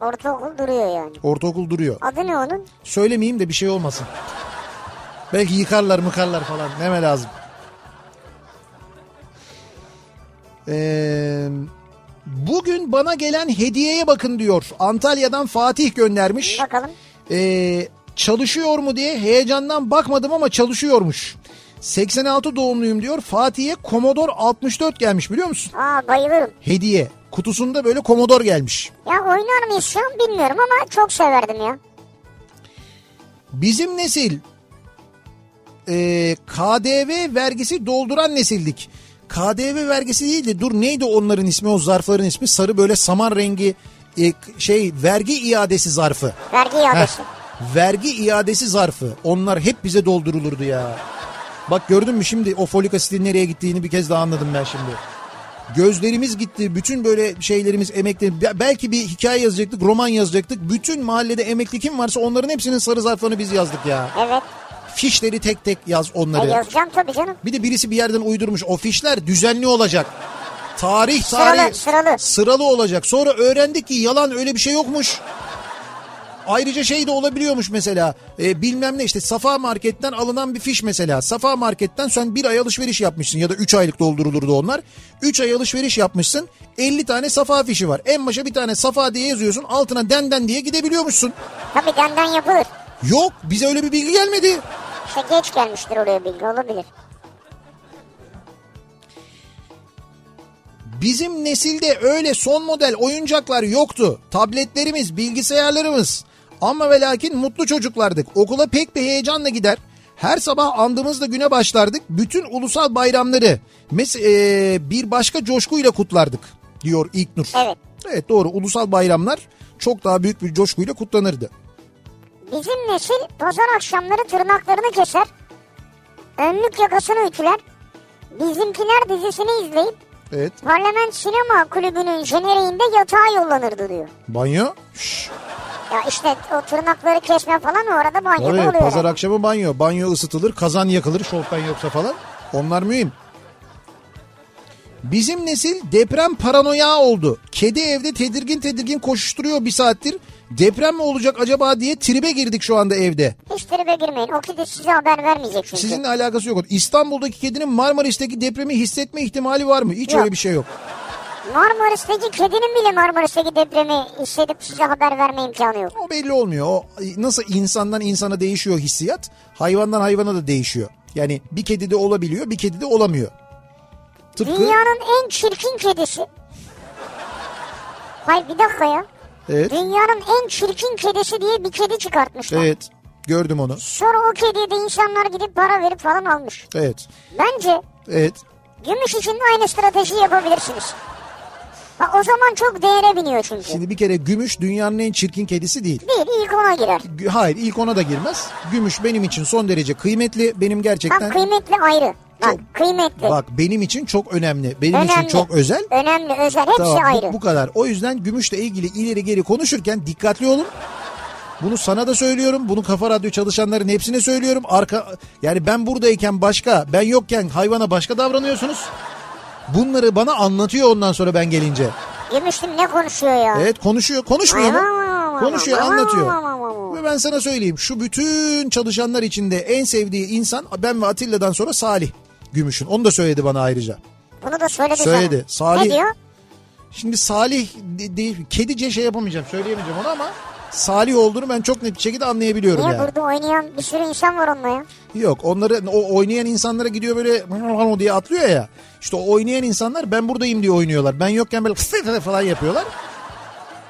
Ortaokul duruyor yani. ortaokul duruyor. Adı ne onun? Söylemeyeyim de bir şey olmasın. Belki yıkarlar mıkarlar falan. Neme lazım. Ee, Bugün bana gelen hediyeye bakın diyor. Antalya'dan Fatih göndermiş. Bakalım. Ee, çalışıyor mu diye heyecandan bakmadım ama çalışıyormuş. 86 doğumluyum diyor. Fatih'e Commodore 64 gelmiş biliyor musun? Aa bayılırım. Hediye. Kutusunda böyle Commodore gelmiş. Ya oynar mıyız şu an bilmiyorum ama çok severdim ya. Bizim nesil e, KDV vergisi dolduran nesildik. KDV vergisi değil de dur neydi onların ismi o zarfların ismi? Sarı böyle saman rengi e, şey vergi iadesi zarfı. Vergi iadesi. Heh, vergi iadesi zarfı. Onlar hep bize doldurulurdu ya. Bak gördün mü şimdi o folik asitin nereye gittiğini bir kez daha anladım ben şimdi. Gözlerimiz gitti. Bütün böyle şeylerimiz emekli. Be- Belki bir hikaye yazacaktık, roman yazacaktık. Bütün mahallede emekli kim varsa onların hepsinin sarı zarflarını biz yazdık ya. Evet. Fişleri tek tek yaz E, onları. yazacağım tabii canım. Bir de birisi bir yerden uydurmuş. O fişler düzenli olacak. Tarih Sıralı, tarih sıralı. sıralı olacak. Sonra öğrendik ki yalan öyle bir şey yokmuş. Ayrıca şey de olabiliyormuş mesela e, bilmem ne işte Safa Market'ten alınan bir fiş mesela. Safa Market'ten sen bir ay alışveriş yapmışsın ya da 3 aylık doldurulurdu onlar. 3 ay alışveriş yapmışsın 50 tane Safa fişi var. En başa bir tane Safa diye yazıyorsun altına denden diye gidebiliyormuşsun. Tabii denden yapılır. Yok bize öyle bir bilgi gelmedi. İşte geç gelmiştir oraya bilgi olabilir. Bizim nesilde öyle son model oyuncaklar yoktu. Tabletlerimiz, bilgisayarlarımız. Ama ve lakin mutlu çocuklardık. Okula pek bir heyecanla gider. Her sabah andığımızda güne başlardık. Bütün ulusal bayramları mes- e, bir başka coşkuyla kutlardık diyor İlknur. Evet. Evet doğru ulusal bayramlar çok daha büyük bir coşkuyla kutlanırdı. Bizim nesil pazar akşamları tırnaklarını keser. Önlük yakasını ütüler. Bizimkiler dizisini izleyip Evet Parlament Sinema Kulübü'nün jeneriğinde yatağa yollanırdı diyor. banyo. Şşş. Ya işte o tırnakları kesme falan orada banyoda Tabii, oluyor. pazar yani. akşamı banyo. Banyo ısıtılır, kazan yakılır şofben yoksa falan. Onlar mühim. Bizim nesil deprem paranoya oldu. Kedi evde tedirgin tedirgin koşuşturuyor bir saattir. Deprem mi olacak acaba diye tribe girdik şu anda evde. Hiç tribe girmeyin. O kedi size haber vermeyecek çünkü. Sizinle alakası yok. İstanbul'daki kedinin Marmaris'teki depremi hissetme ihtimali var mı? Hiç Yok. öyle bir şey yok. Marmaris'teki kedinin bile Marmaris'teki depremi hissedip size haber verme imkanı yok. O belli olmuyor. O nasıl insandan insana değişiyor hissiyat, hayvandan hayvana da değişiyor. Yani bir kedide olabiliyor, bir kedide olamıyor. Tıpkı Dünyanın en çirkin kedisi. Hayır bir dakika ya. Evet. Dünyanın en çirkin kedisi diye bir kedi çıkartmışlar. Evet. Gördüm onu. Sonra o kediye de insanlar gidip para verip falan almış. Evet. Bence Evet. gümüş için de aynı strateji yapabilirsiniz. Ha, o zaman çok değere biniyor çünkü. Şimdi bir kere gümüş dünyanın en çirkin kedisi değil. Değil ilk ona girer. Hayır ilk ona da girmez. Gümüş benim için son derece kıymetli. Benim gerçekten Bak kıymetli ayrı. Bak Çok- kıymetli. bak benim için çok önemli. Benim için Önemli. çok özel. Önemli özel hepsi Tamam, bu- ayrı. Bu, kadar. O yüzden gümüşle ilgili ileri geri konuşurken dikkatli olun. Bunu sana da söylüyorum. Bunu Kafa Radyo çalışanların hepsine söylüyorum. Arka yani ben buradayken başka, ben yokken hayvana başka davranıyorsunuz. Bunları bana anlatıyor ondan sonra ben gelince. Gümüşlüm ne konuşuyor ya? Evet konuşuyor. Konuşmuyor mu? Konuşuyor, anlatıyor. Ve ben sana söyleyeyim şu bütün çalışanlar içinde en sevdiği insan ben ve Atilla'dan sonra Salih Gümüş'ün. Onu da söyledi bana ayrıca. Bunu da söyledi, Söyledi. sana. Salih- Ne diyor? Şimdi Salih de- değil, kedice şey yapamayacağım söyleyemeyeceğim onu ama Salih olduğunu ben çok net bir şekilde anlayabiliyorum Niye yani. burada oynayan bir sürü insan var onunla ya? Yok onları o oynayan insanlara gidiyor böyle [LAUGHS] diye atlıyor ya. İşte o oynayan insanlar ben buradayım diye oynuyorlar. Ben yokken böyle falan yapıyorlar.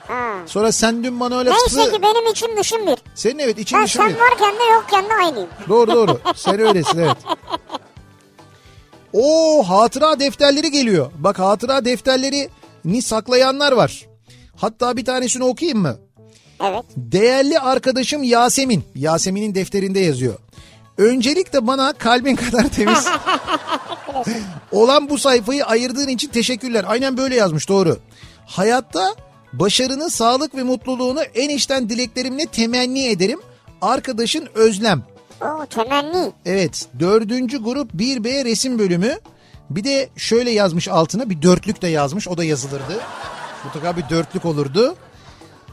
Ha. Sonra sen dün bana öyle Neyse ki benim içim dışım bir. Senin evet için Ben dışın sen bir. varken de yokken de aynıyım. Doğru doğru. Sen öylesin evet. O hatıra defterleri geliyor. Bak hatıra defterleri ni saklayanlar var. Hatta bir tanesini okuyayım mı? Evet. Değerli arkadaşım Yasemin. Yasemin'in defterinde yazıyor. Öncelikle bana kalbin kadar temiz [LAUGHS] olan bu sayfayı ayırdığın için teşekkürler. Aynen böyle yazmış doğru. Hayatta başarını, sağlık ve mutluluğunu en içten dileklerimle temenni ederim. Arkadaşın Özlem. O temenni. Evet dördüncü grup 1B resim bölümü. Bir de şöyle yazmış altına bir dörtlük de yazmış o da yazılırdı. Mutlaka bir dörtlük olurdu.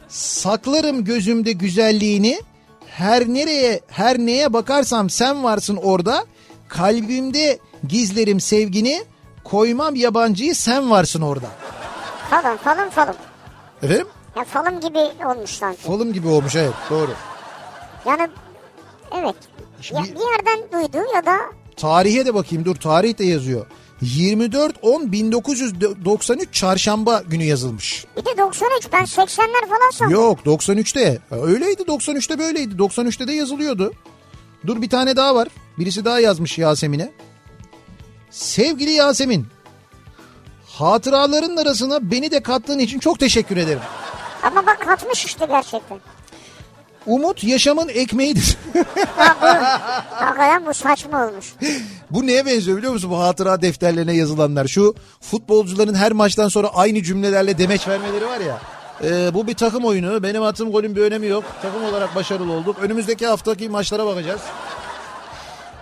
Saklarım gözümde güzelliğini her nereye her neye bakarsam sen varsın orada. Kalbimde gizlerim sevgini koymam yabancıyı sen varsın orada. Falın falın falın. Efendim? Ya falım gibi olmuş sanki. Falım gibi olmuş evet doğru. Yani evet. Ya, Şimdi- bir yerden duydu ya da Tarihe de bakayım dur tarih de yazıyor. 24-10-1993 çarşamba günü yazılmış. bir de 93 ben 80'ler falan sandım. Yok 93'te. Öyleydi 93'te böyleydi. 93'te de yazılıyordu. Dur bir tane daha var. Birisi daha yazmış Yasemin'e. Sevgili Yasemin. Hatıraların arasına beni de kattığın için çok teşekkür ederim. Ama bak katmış işte gerçekten. Umut yaşamın ekmeğidir. [LAUGHS] Hakikaten bu saçma olmuş. bu neye benziyor biliyor musun bu hatıra defterlerine yazılanlar? Şu futbolcuların her maçtan sonra aynı cümlelerle demeç vermeleri var ya. Ee, bu bir takım oyunu. Benim attığım golün bir önemi yok. Takım olarak başarılı olduk. Önümüzdeki haftaki maçlara bakacağız.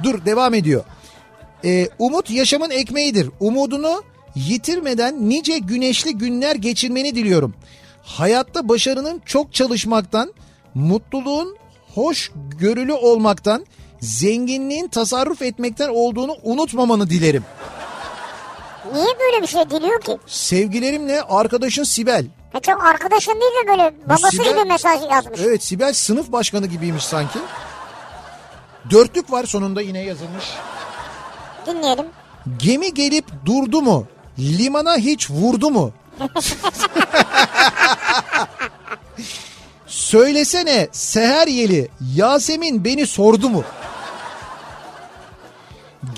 Dur devam ediyor. Ee, umut yaşamın ekmeğidir. Umudunu yitirmeden nice güneşli günler geçirmeni diliyorum. Hayatta başarının çok çalışmaktan, mutluluğun hoş görülü olmaktan, zenginliğin tasarruf etmekten olduğunu unutmamanı dilerim. Niye böyle bir şey diliyor ki? Sevgilerimle arkadaşın Sibel. Ya çok arkadaşın değil de böyle babası Sibel- gibi mesaj yazmış. Evet Sibel sınıf başkanı gibiymiş sanki. Dörtlük var sonunda yine yazılmış. Dinleyelim. Gemi gelip durdu mu? Limana hiç vurdu mu? [LAUGHS] Söylesene Seher Yeli Yasemin beni sordu mu?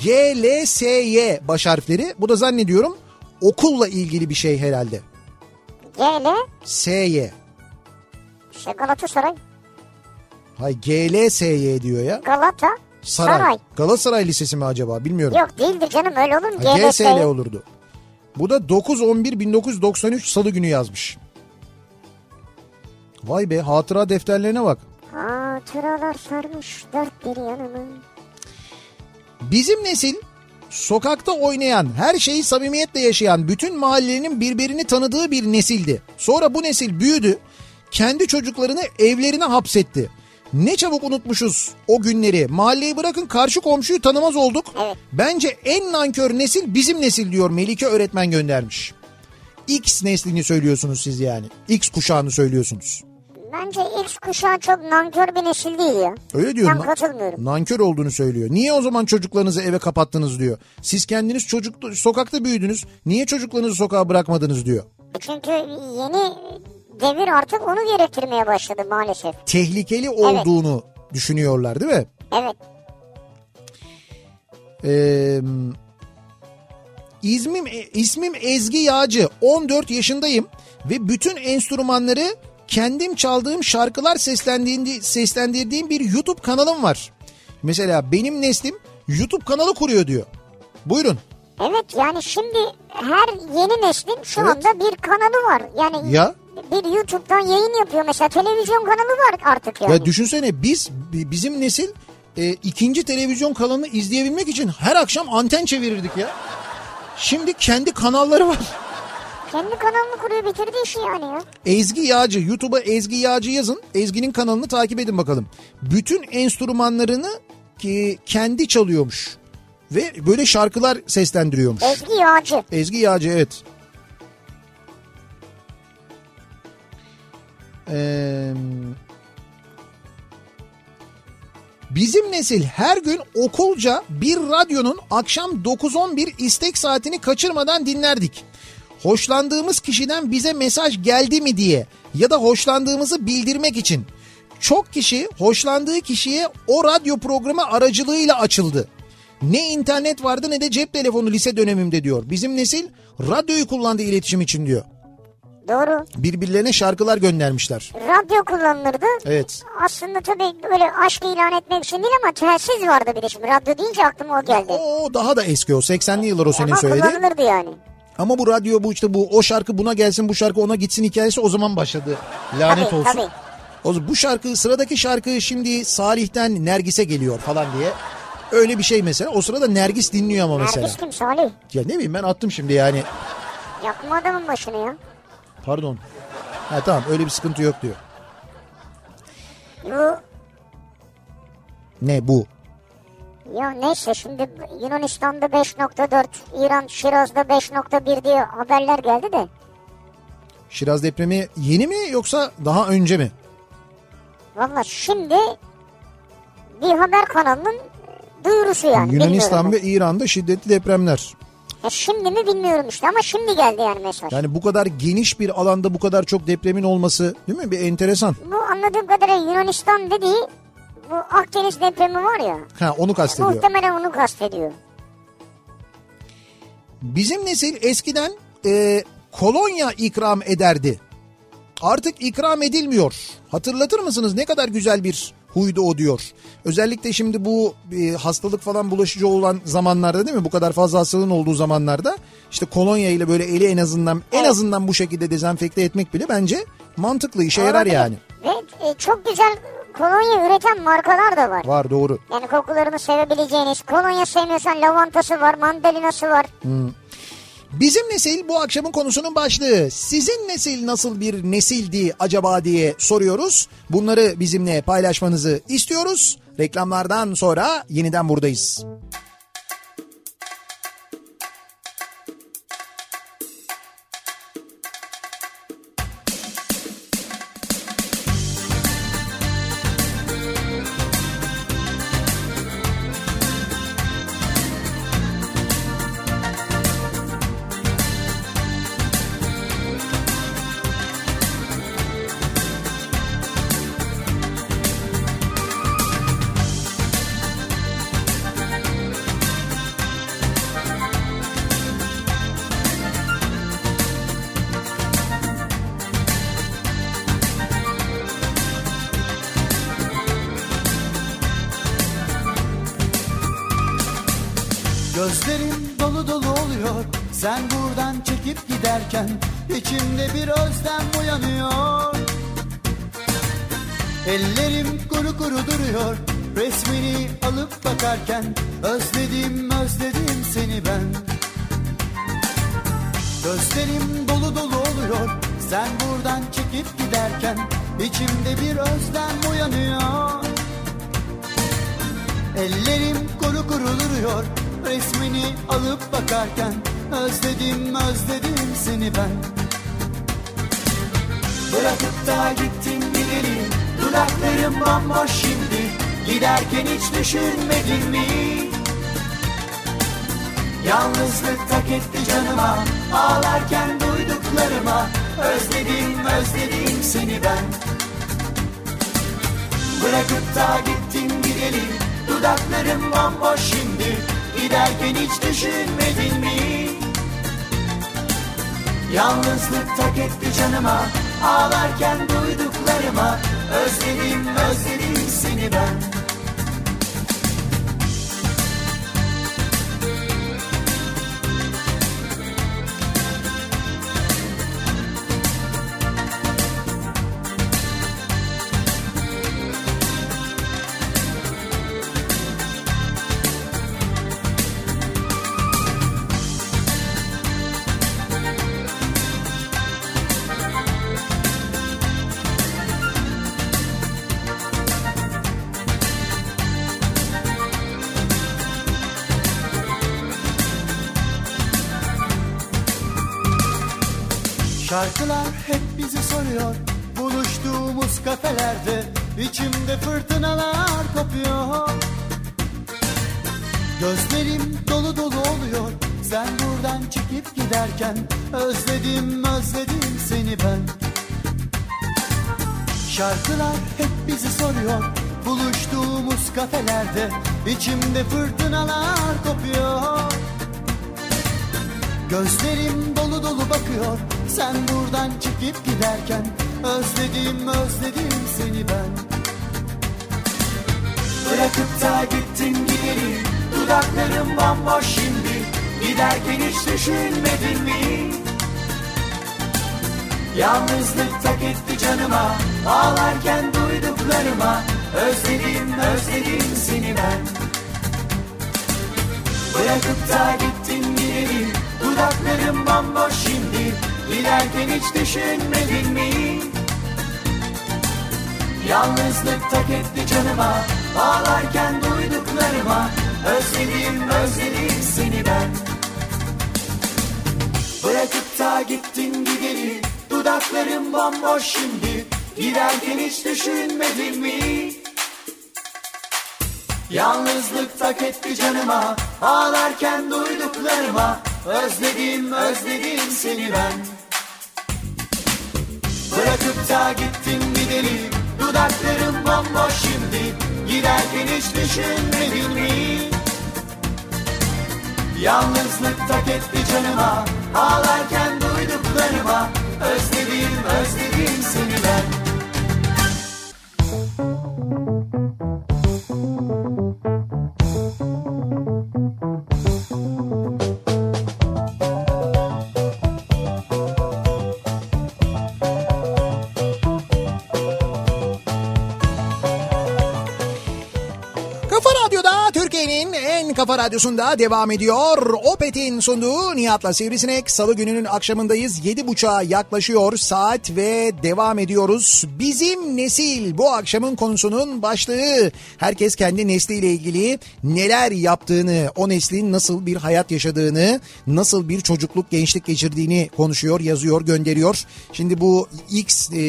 G, L, S, Y baş harfleri. Bu da zannediyorum okulla ilgili bir şey herhalde. GL S, Y. işte Galatasaray. Hay G, L, S, Y diyor ya. Galata Saray. Saray. Galatasaray Lisesi mi acaba bilmiyorum. Yok değildir canım öyle olur mu? Ha. GSL olurdu. Bu da 9-11-1993 salı günü yazmış. Vay be hatıra defterlerine bak. Hatıralar sarmış dört bir yanımı. Bizim nesil sokakta oynayan, her şeyi samimiyetle yaşayan, bütün mahallenin birbirini tanıdığı bir nesildi. Sonra bu nesil büyüdü, kendi çocuklarını evlerine hapsetti. Ne çabuk unutmuşuz o günleri. Mahalleyi bırakın karşı komşuyu tanımaz olduk. Evet. Bence en nankör nesil bizim nesil diyor Melike öğretmen göndermiş. X neslini söylüyorsunuz siz yani. X kuşağını söylüyorsunuz. Bence X kuşağı çok nankör bir nesil değil ya. Öyle diyor. Ben katılmıyorum. Nankör olduğunu söylüyor. Niye o zaman çocuklarınızı eve kapattınız diyor. Siz kendiniz çocuk sokakta büyüdünüz. Niye çocuklarınızı sokağa bırakmadınız diyor. Çünkü yeni devir artık onu gerektirmeye başladı maalesef. Tehlikeli olduğunu düşünüyorlar değil mi? Evet. Ee, ismim, ismim Ezgi Yağcı. 14 yaşındayım ve bütün enstrümanları kendim çaldığım şarkılar seslendiğim, seslendirdiğim bir YouTube kanalım var. Mesela benim neslim YouTube kanalı kuruyor diyor. Buyurun. Evet yani şimdi her yeni neslin şu Evet. anda bir kanalı var. Yani Ya bir YouTube'dan yayın yapıyor mesela televizyon kanalı var artık yani. Ya düşünsene biz bi- bizim nesil e, ikinci televizyon kanalını izleyebilmek için her akşam anten çevirirdik ya. Şimdi kendi kanalları var. Kendi kanalını kuruyor bitirdi işi yani ya. Ezgi Yağcı YouTube'a Ezgi Yağcı yazın. Ezgi'nin kanalını takip edin bakalım. Bütün enstrümanlarını ki kendi çalıyormuş. Ve böyle şarkılar seslendiriyormuş. Ezgi Yağcı. Ezgi Yağcı evet. Ee, bizim nesil her gün okulca bir radyonun akşam 9-11 istek saatini kaçırmadan dinlerdik. Hoşlandığımız kişiden bize mesaj geldi mi diye ya da hoşlandığımızı bildirmek için. Çok kişi hoşlandığı kişiye o radyo programı aracılığıyla açıldı. Ne internet vardı ne de cep telefonu lise dönemimde diyor. Bizim nesil radyoyu kullandı iletişim için diyor. Doğru. Birbirlerine şarkılar göndermişler. Radyo kullanılırdı. Evet. Aslında tabii böyle aşk ilan etmek için değil ama telsiz vardı bir de şimdi. Radyo deyince aklıma o geldi. O daha da eski o 80'li yıllar o senin ama söylediğin. kullanılırdı yani. Ama bu radyo bu işte bu o şarkı buna gelsin bu şarkı ona gitsin hikayesi o zaman başladı. Lanet Tabii, olsun. tabii. O bu şarkı sıradaki şarkı şimdi Salih'ten Nergis'e geliyor falan diye. Öyle bir şey mesela. O sırada Nergis dinliyor ama mesela. Nergis kim Salih? Ya ne bileyim ben attım şimdi yani. Yakma adamın başını ya. Pardon. Ha tamam öyle bir sıkıntı yok diyor. Bu Ne bu? ya neyse şimdi Yunanistan'da 5.4, İran Şiraz'da 5.1 diye haberler geldi de. Şiraz depremi yeni mi yoksa daha önce mi? Valla şimdi bir haber kanalının duyurusu yani. Yunanistan ve İran'da şiddetli depremler. Şimdi mi bilmiyorum işte ama şimdi geldi yani mesaj. Yani bu kadar geniş bir alanda bu kadar çok depremin olması değil mi? Bir enteresan. Bu anladığım kadarıyla Yunanistan dediği bu Akdeniz depremi var ya. Ha onu kastediyor. Muhtemelen onu kastediyor. Bizim nesil eskiden e, kolonya ikram ederdi. Artık ikram edilmiyor. Hatırlatır mısınız ne kadar güzel bir huydu o diyor. Özellikle şimdi bu e, hastalık falan bulaşıcı olan zamanlarda değil mi? Bu kadar fazla hastalığın olduğu zamanlarda işte kolonya ile böyle eli en azından en Evet. azından bu şekilde dezenfekte etmek bile bence mantıklı işe yarar Olabilir. yani. Ve e, çok güzel kolonya üreten markalar da var. Var doğru. Yani kokularını sevebileceğiniz. Kolonya sevmiyorsan lavantası var, mandalinası var. Bizim nesil bu akşamın konusunun başlığı. Sizin nesil nasıl bir nesildi acaba diye soruyoruz. Bunları bizimle paylaşmanızı istiyoruz. Reklamlardan sonra yeniden buradayız. Gözlerim dolu dolu oluyor. Sen buradan çekip giderken içimde bir özlem uyanıyor. Ellerim kuru kuru duruyor. Resmini alıp bakarken Özledim özledim seni ben. Gözlerim dolu dolu oluyor. Sen buradan çekip giderken içimde bir özlem uyanıyor. Ellerim kuru kuru duruyor Resmini alıp bakarken Özledim özledim seni ben. Bırakıp da gittin gideri Dudaklarım bomboş şimdi. Giderken hiç düşünmedin mi? Yalnızlık tak etti canıma Ağlarken duyduklarıma. Özledim özledim seni ben. Bırakıp da gittin gideli Dudaklarım bomboş şimdi Giderken hiç düşünmedin mi? Yalnızlık tak etti canıma Ağlarken duyduklarıma Özledim özledim seni ben içimde fırtınalar kopuyor. Gözlerim dolu dolu bakıyor. Sen buradan çekip giderken Özledim özledim seni ben. Bırakıp da gittin gideri Dudaklarım bomboş şimdi. Giderken hiç düşünmedin mi? Yalnızlık tak etti canıma Ağlarken duyduklarıma. Özledim özledim seni ben Bırakıp da gittin gideri Dudaklarım bomboş şimdi. Giderken hiç düşünmedin mi? Yalnızlık tak etti canıma. Ağlarken duyduklarıma. Özledim özledim seni ben. Bırakıp da gittin gideri. Dudaklarım bomboş şimdi. Giderken hiç düşünmedin mi? Yalnızlık tak etti canıma Ağlarken duyduklarıma Özledim özledim seni ben Bırakıp da gittin gideli Dudaklarım bomboş şimdi Giderken hiç düşünmedin mi? Yalnızlık tak etti canıma Ağlarken duyduklarıma Özledim özledim seni ben Kafa kafa radyosunda devam ediyor. Opet'in sunduğu Nihat'la Sivrisinek. Salı gününün akşamındayız. 7.30'a yaklaşıyor saat ve devam ediyoruz. Bizim nesil bu akşamın konusunun başlığı. Herkes kendi nesliyle ilgili neler yaptığını, o neslin nasıl bir hayat yaşadığını, nasıl bir çocukluk, gençlik geçirdiğini konuşuyor, yazıyor, gönderiyor. Şimdi bu X, e,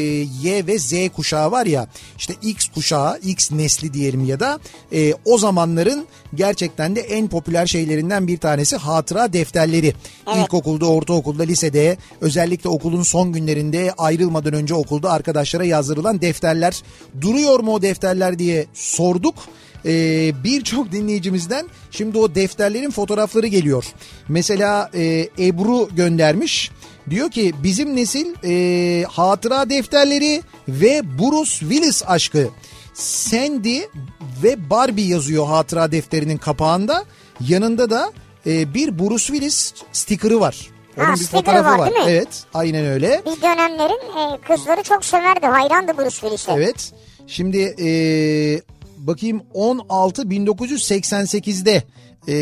Y ve Z kuşağı var ya, işte X kuşağı, X nesli diyelim ya da e, o zamanların gerçekten de en popüler şeylerinden bir tanesi hatıra defterleri. İlkokulda, ortaokulda, lisede özellikle okulun son günlerinde ayrılmadan önce okulda arkadaşlara yazdırılan defterler. Duruyor mu o defterler diye sorduk. Ee, birçok dinleyicimizden şimdi o defterlerin fotoğrafları geliyor. Mesela e, Ebru göndermiş. Diyor ki bizim nesil e, hatıra defterleri ve Bruce Willis aşkı. Sandy ve Barbie yazıyor hatıra defterinin kapağında. Yanında da e, bir Bruce Willis stikeri var. Onun Ha, bir fotoğrafı var, var. değil mi? Evet, aynen öyle. Bir dönemlerin e, kızları çok severdi. Hayrandı Bruce Willis'e. Evet. Şimdi e, bakayım 16 1988'de e,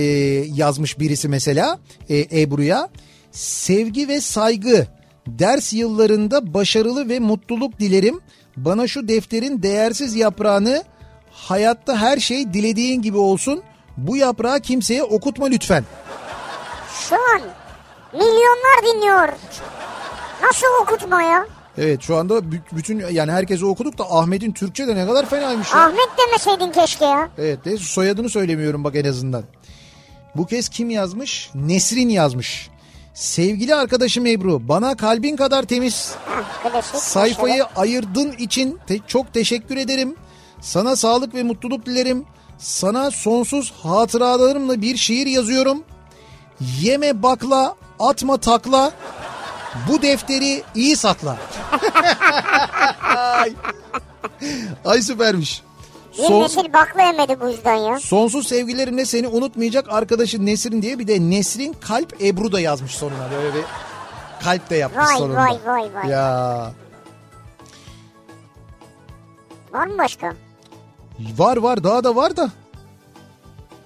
yazmış birisi mesela e, Ebru'ya. Sevgi ve saygı ders yıllarında başarılı ve mutluluk dilerim. Bana şu defterin değersiz yaprağını hayatta her şey dilediğin gibi olsun. Bu yaprağı kimseye okutma lütfen. Şu an milyonlar dinliyor. Nasıl okutma ya? Evet şu anda bü- bütün yani herkese okuduk da Ahmet'in Türkçe de ne kadar fenaymış ya. Ahmet demeseydin keşke ya. Evet de soyadını söylemiyorum bak en azından. Bu kez kim yazmış? Nesrin yazmış. Sevgili arkadaşım Ebru bana kalbin kadar temiz sayfayı ayırdığın için te- çok teşekkür ederim. Sana sağlık ve mutluluk dilerim. Sana sonsuz hatıralarımla bir şiir yazıyorum. Yeme bakla, atma takla. Bu defteri iyi sakla. [LAUGHS] Ay süpermiş. Bir Son- nesil bakla yemedi bu yüzden ya. Sonsuz sevgilerimle seni unutmayacak arkadaşın Nesrin diye bir de Nesrin kalp Ebru da yazmış sonuna. Böyle bir kalp de yapmış Vay, sonunda. vay, vay, vay. Ya Var mı başka? var var daha da var da.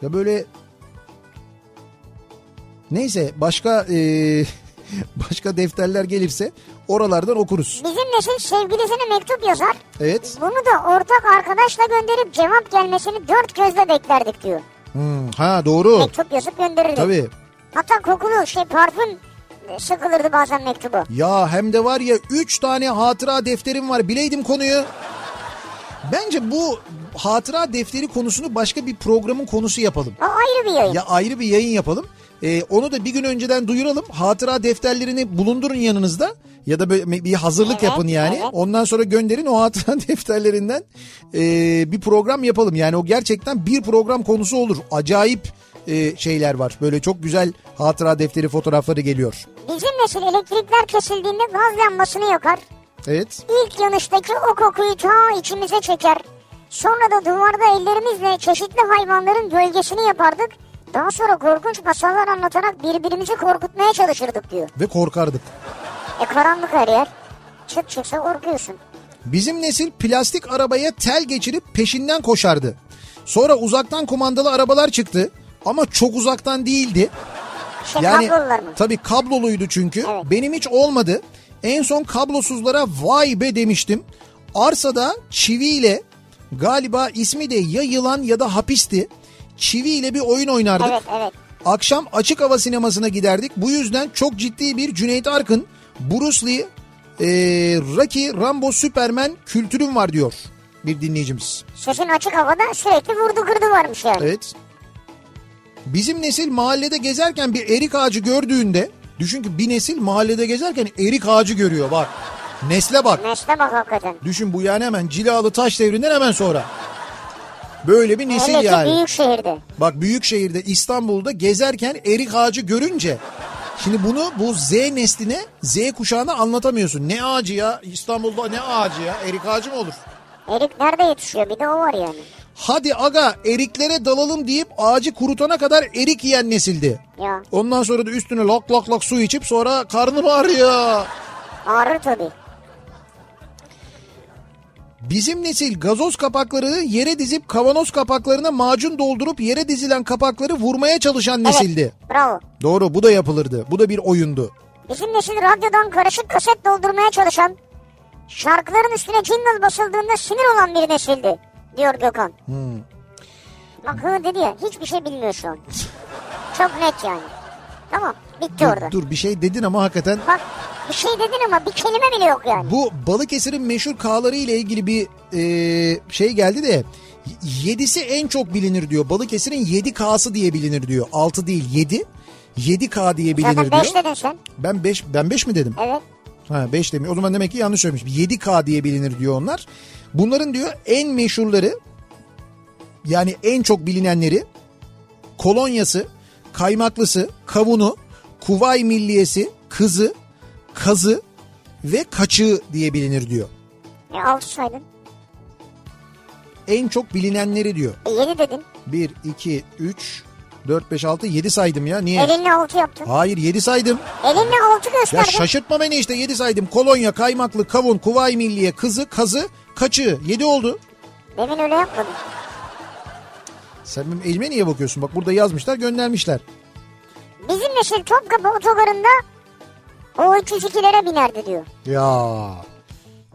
Ya böyle neyse başka e, [LAUGHS] başka defterler gelirse oralardan okuruz. Bizim nesil sevgilisine mektup yazar. Evet. Bunu da ortak arkadaşla gönderip cevap gelmesini dört gözle beklerdik diyor. Hmm, ha doğru. Mektup yazıp gönderirdik. Tabii. Hatta kokulu şey parfüm sıkılırdı bazen mektubu. Ya hem de var ya 3 tane hatıra defterim var. Bileydim konuyu. Bence bu hatıra defteri konusunu başka bir programın konusu yapalım. O ayrı bir yayın. Ya ayrı bir yayın yapalım. Ee, onu da bir gün önceden duyuralım. Hatıra defterlerini bulundurun yanınızda. Ya da böyle bir hazırlık Evet, yapın yani. evet. Ondan sonra gönderin o hatıra [LAUGHS] defterlerinden ee, bir program yapalım. Yani o gerçekten bir program konusu olur. Acayip ee, şeyler var. Böyle çok güzel hatıra defteri fotoğrafları geliyor. Bizim nesil elektrikler kesildiğinde gaz lambasını yakar. Evet. İlk yanıştaki o kokuyu ta içimize çeker. Sonra da duvarda ellerimizle çeşitli hayvanların gölgesini yapardık. Daha sonra korkunç masallar anlatarak birbirimizi korkutmaya çalışırdık diyor. Ve korkardık. E karanlık her yer. Çık çıksa korkuyorsun. Bizim nesil plastik arabaya tel geçirip peşinden koşardı. Sonra uzaktan kumandalı arabalar çıktı ama çok uzaktan değildi. Şey Yani mı? tabii kabloluydu çünkü. Evet. Benim hiç olmadı. En son kablosuzlara vay be demiştim. Arsada çiviyle galiba ismi de ya yılan ya da hapisti. Çiviyle bir oyun oynardık. Evet evet. Akşam açık hava sinemasına giderdik. Bu yüzden çok ciddi bir Cüneyt Arkın, Bruce Lee, Ee, Rocky, Rambo, Superman kültürüm var diyor bir dinleyicimiz. Sesin açık havada sürekli vurdu kırdı varmış yani. Evet. Bizim nesil mahallede gezerken bir erik ağacı gördüğünde düşün ki bir nesil mahallede gezerken erik ağacı görüyor bak. Nesle bak. Nesle bak hakikaten. Düşün bu yani hemen Cilalı Taş devrinden hemen sonra. Böyle bir nesil Hele yani. büyük şehirde. Bak büyük şehirde İstanbul'da gezerken erik ağacı görünce şimdi bunu bu Z nesline Z kuşağına anlatamıyorsun. Ne ağacı ya İstanbul'da ne ağacı ya erik ağacı mı olur? Erik nerede yetişiyor bir de o var yani. Hadi aga eriklere dalalım deyip ağacı kurutana kadar erik yiyen nesildi. Ya Ondan sonra da üstüne lak lak lak su içip sonra karnım ağrıyor. ağrır tabii. Bizim nesil gazoz kapakları yere dizip kavanoz kapaklarına macun doldurup yere dizilen kapakları vurmaya çalışan nesildi. Evet bravo. Doğru bu da yapılırdı. Bu da bir oyundu. Bizim nesil radyodan karışık kaset doldurmaya çalışan, şarkıların üstüne jingle basıldığında sinir olan bir nesildi diyor Gökhan. Hmm. Bak hı dedi ya hiçbir şey bilmiyor şu an. [LAUGHS] Çok net yani. Tamam bitti Dur, orada. dur bir şey dedin ama hakikaten Bak bir şey dedin ama bir kelime bile yok yani. bu Balıkesir'in meşhur kağları ile ilgili bir e, şey geldi de yedisi en çok bilinir diyor. Balıkesir'in 7 K'sı diye bilinir diyor. 6 değil 7. 7K diye bilinir Zaten diyor. 5 dedin sen. Ben 5 ben 5 mi dedim? Evet. Ha 5 demiyor. O zaman demek ki yanlış söylemiş. 7K diye bilinir diyor onlar. Bunların diyor en meşhurları yani en çok bilinenleri kolonyası, kaymaklısı, kavunu, kuvay milliyesi, kızı, kazı ve kaçığı diye bilinir diyor. E 6 saydın. En çok bilinenleri diyor. E 7 dedin. 1, 2, 3, 4, 5, 6, 7 saydım ya. Niye? Elinle 6 yaptın. Hayır 7 saydım. Elinle 6 Ya gösterdin. şaşırtma beni işte 7 saydım. Kolonya, kaymaklı, kavun, kuvay milliye, kızı, kazı, kaçığı. 7 oldu. Demin öyle yapmadın. Sen benim elime niye bakıyorsun? Bak burada yazmışlar göndermişler. Bizim nesil Topkapı otogarında o 302'lere binerdi diyor. Ya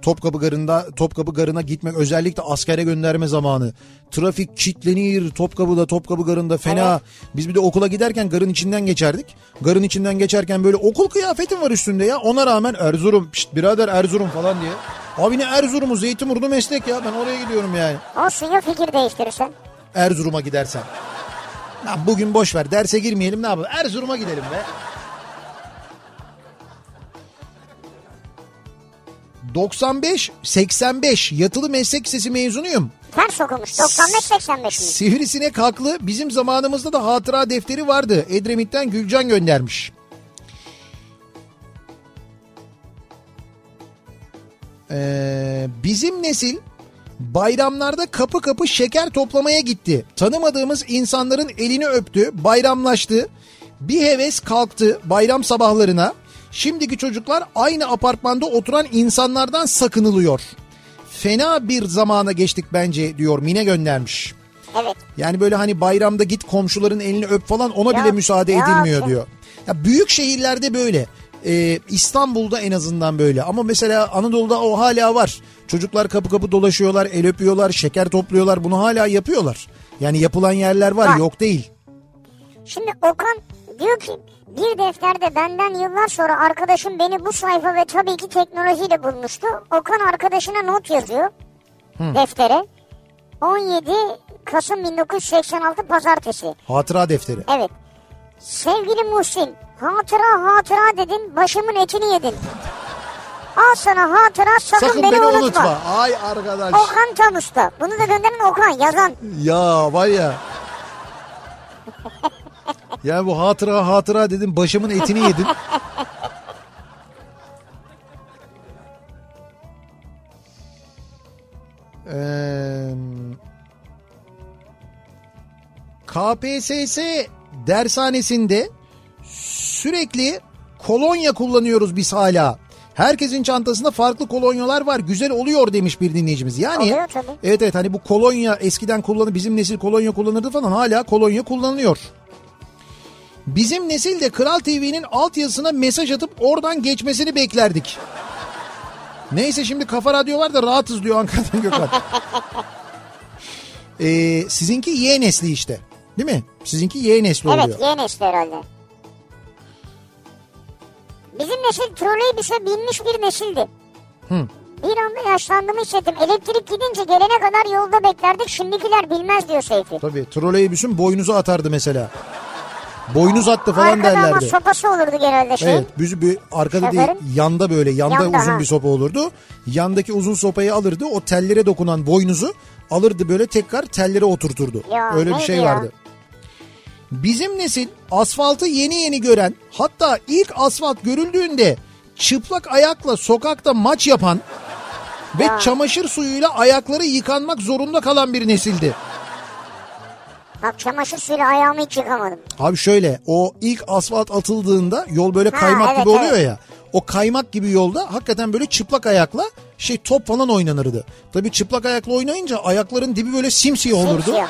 Topkapı Garı'nda Topkapı Garı'na gitmek özellikle askere gönderme zamanı. Trafik çitlenir Topkapı'da Topkapı Garı'nda fena. Biz bir de okula giderken garın içinden geçerdik. Garın içinden geçerken böyle okul kıyafetim var üstünde ya. Ona rağmen Erzurum pişt birader Erzurum falan diye. Abi ne Erzurum'u Zeytinburnu meslek ya ben oraya gidiyorum yani. Olsun ya fikir değiştirirsen. Erzurum'a gidersen. Ya bugün boş ver derse girmeyelim ne yapalım Erzurum'a gidelim be. 95 85 yatılı meslek lisesi mezunuyum. Ters okumuş. 95-85 mi? Sivrisinek haklı. Bizim zamanımızda da hatıra defteri vardı. Edremit'ten Gülcan göndermiş. Ee, bizim nesil bayramlarda kapı kapı şeker toplamaya gitti. Tanımadığımız insanların elini öptü, bayramlaştı. Bir heves kalktı bayram sabahlarına. Şimdiki çocuklar aynı apartmanda oturan insanlardan sakınılıyor. Fena bir zamana geçtik bence diyor Mine göndermiş. Evet. Yani böyle hani bayramda git komşuların elini öp falan ona Ya, bile müsaade ya edilmiyor sen- diyor. Ya büyük şehirlerde böyle. Ee, İstanbul'da en azından böyle ama mesela Anadolu'da o hala var. Çocuklar kapı kapı dolaşıyorlar, el öpüyorlar, şeker topluyorlar. Bunu hala yapıyorlar. Yani yapılan yerler var, Var. yok değil. Şimdi Okan diyor ki bir defterde benden yıllar sonra arkadaşım beni bu sayfa ve tabii ki teknolojiyle bulmuştu. Okan arkadaşına not yazıyor deftere. 17 Kasım 1986 Pazartesi. Hatıra defteri. Evet. Sevgili Muhsin, hatıra hatıra dedin, başımın etini yedin. Al sana hatıra, sakın, Sakın beni, beni unutma. unutma. Ay arkadaş. Okan Tamusta. Bunu da gönderen Okan, yazan. Ya var ya. Ya bu hatıra hatıra dedim başımın etini yedin. Ee, KPSS dershanesinde sürekli kolonya kullanıyoruz biz hala. Herkesin çantasında farklı kolonyalar var. Güzel oluyor demiş bir dinleyicimiz. Yani Oluyor tabii. evet evet hani bu kolonya eskiden kullanı bizim nesil kolonya kullanırdı falan hala kolonya kullanılıyor. Bizim nesil de Kral TV'nin altyazısına mesaj atıp oradan geçmesini beklerdik. Neyse şimdi Kafa Radyo var da rahatız diyor Ankara'dan Gökhan. [LAUGHS] Ee, sizinki Y nesli işte. Değil mi? Sizinki Y nesli oluyor. Evet, yeni nesil herhalde. Bizim nesil troleybüse binmiş bir nesildi. Bir anda yaşlandığımı hissettim. Elektrik gidince gelene kadar yolda beklerdik. Şimdikiler bilmez diyor Seyfi. Tabii troleybüsün boynuzu atardı mesela. Boynuz attı falan Arkada ama derlerdi. sopası olurdu genelde şey. Evet büzü bir arkada değil Şoförün? yanda böyle yanda, Yanda, uzun ha. bir sopa olurdu. Yandaki uzun sopayı alırdı o tellere dokunan boynuzu alırdı böyle tekrar tellere oturturdu. Ya, Öyle bir şey ya? vardı. Bizim nesil asfaltı yeni yeni gören hatta ilk asfalt görüldüğünde çıplak ayakla sokakta maç yapan ve Ya. çamaşır suyuyla ayakları yıkanmak zorunda kalan bir nesildi. Bak çamaşır suyuyla ayağımı hiç yıkamadım. Abi şöyle o ilk asfalt atıldığında yol böyle Ha, kaymak evet, gibi oluyor evet. ya. O kaymak gibi yolda hakikaten böyle çıplak ayakla şey top falan oynanırdı. Tabii çıplak ayakla oynayınca ayakların dibi böyle simsiyah olurdu. Simsiyah.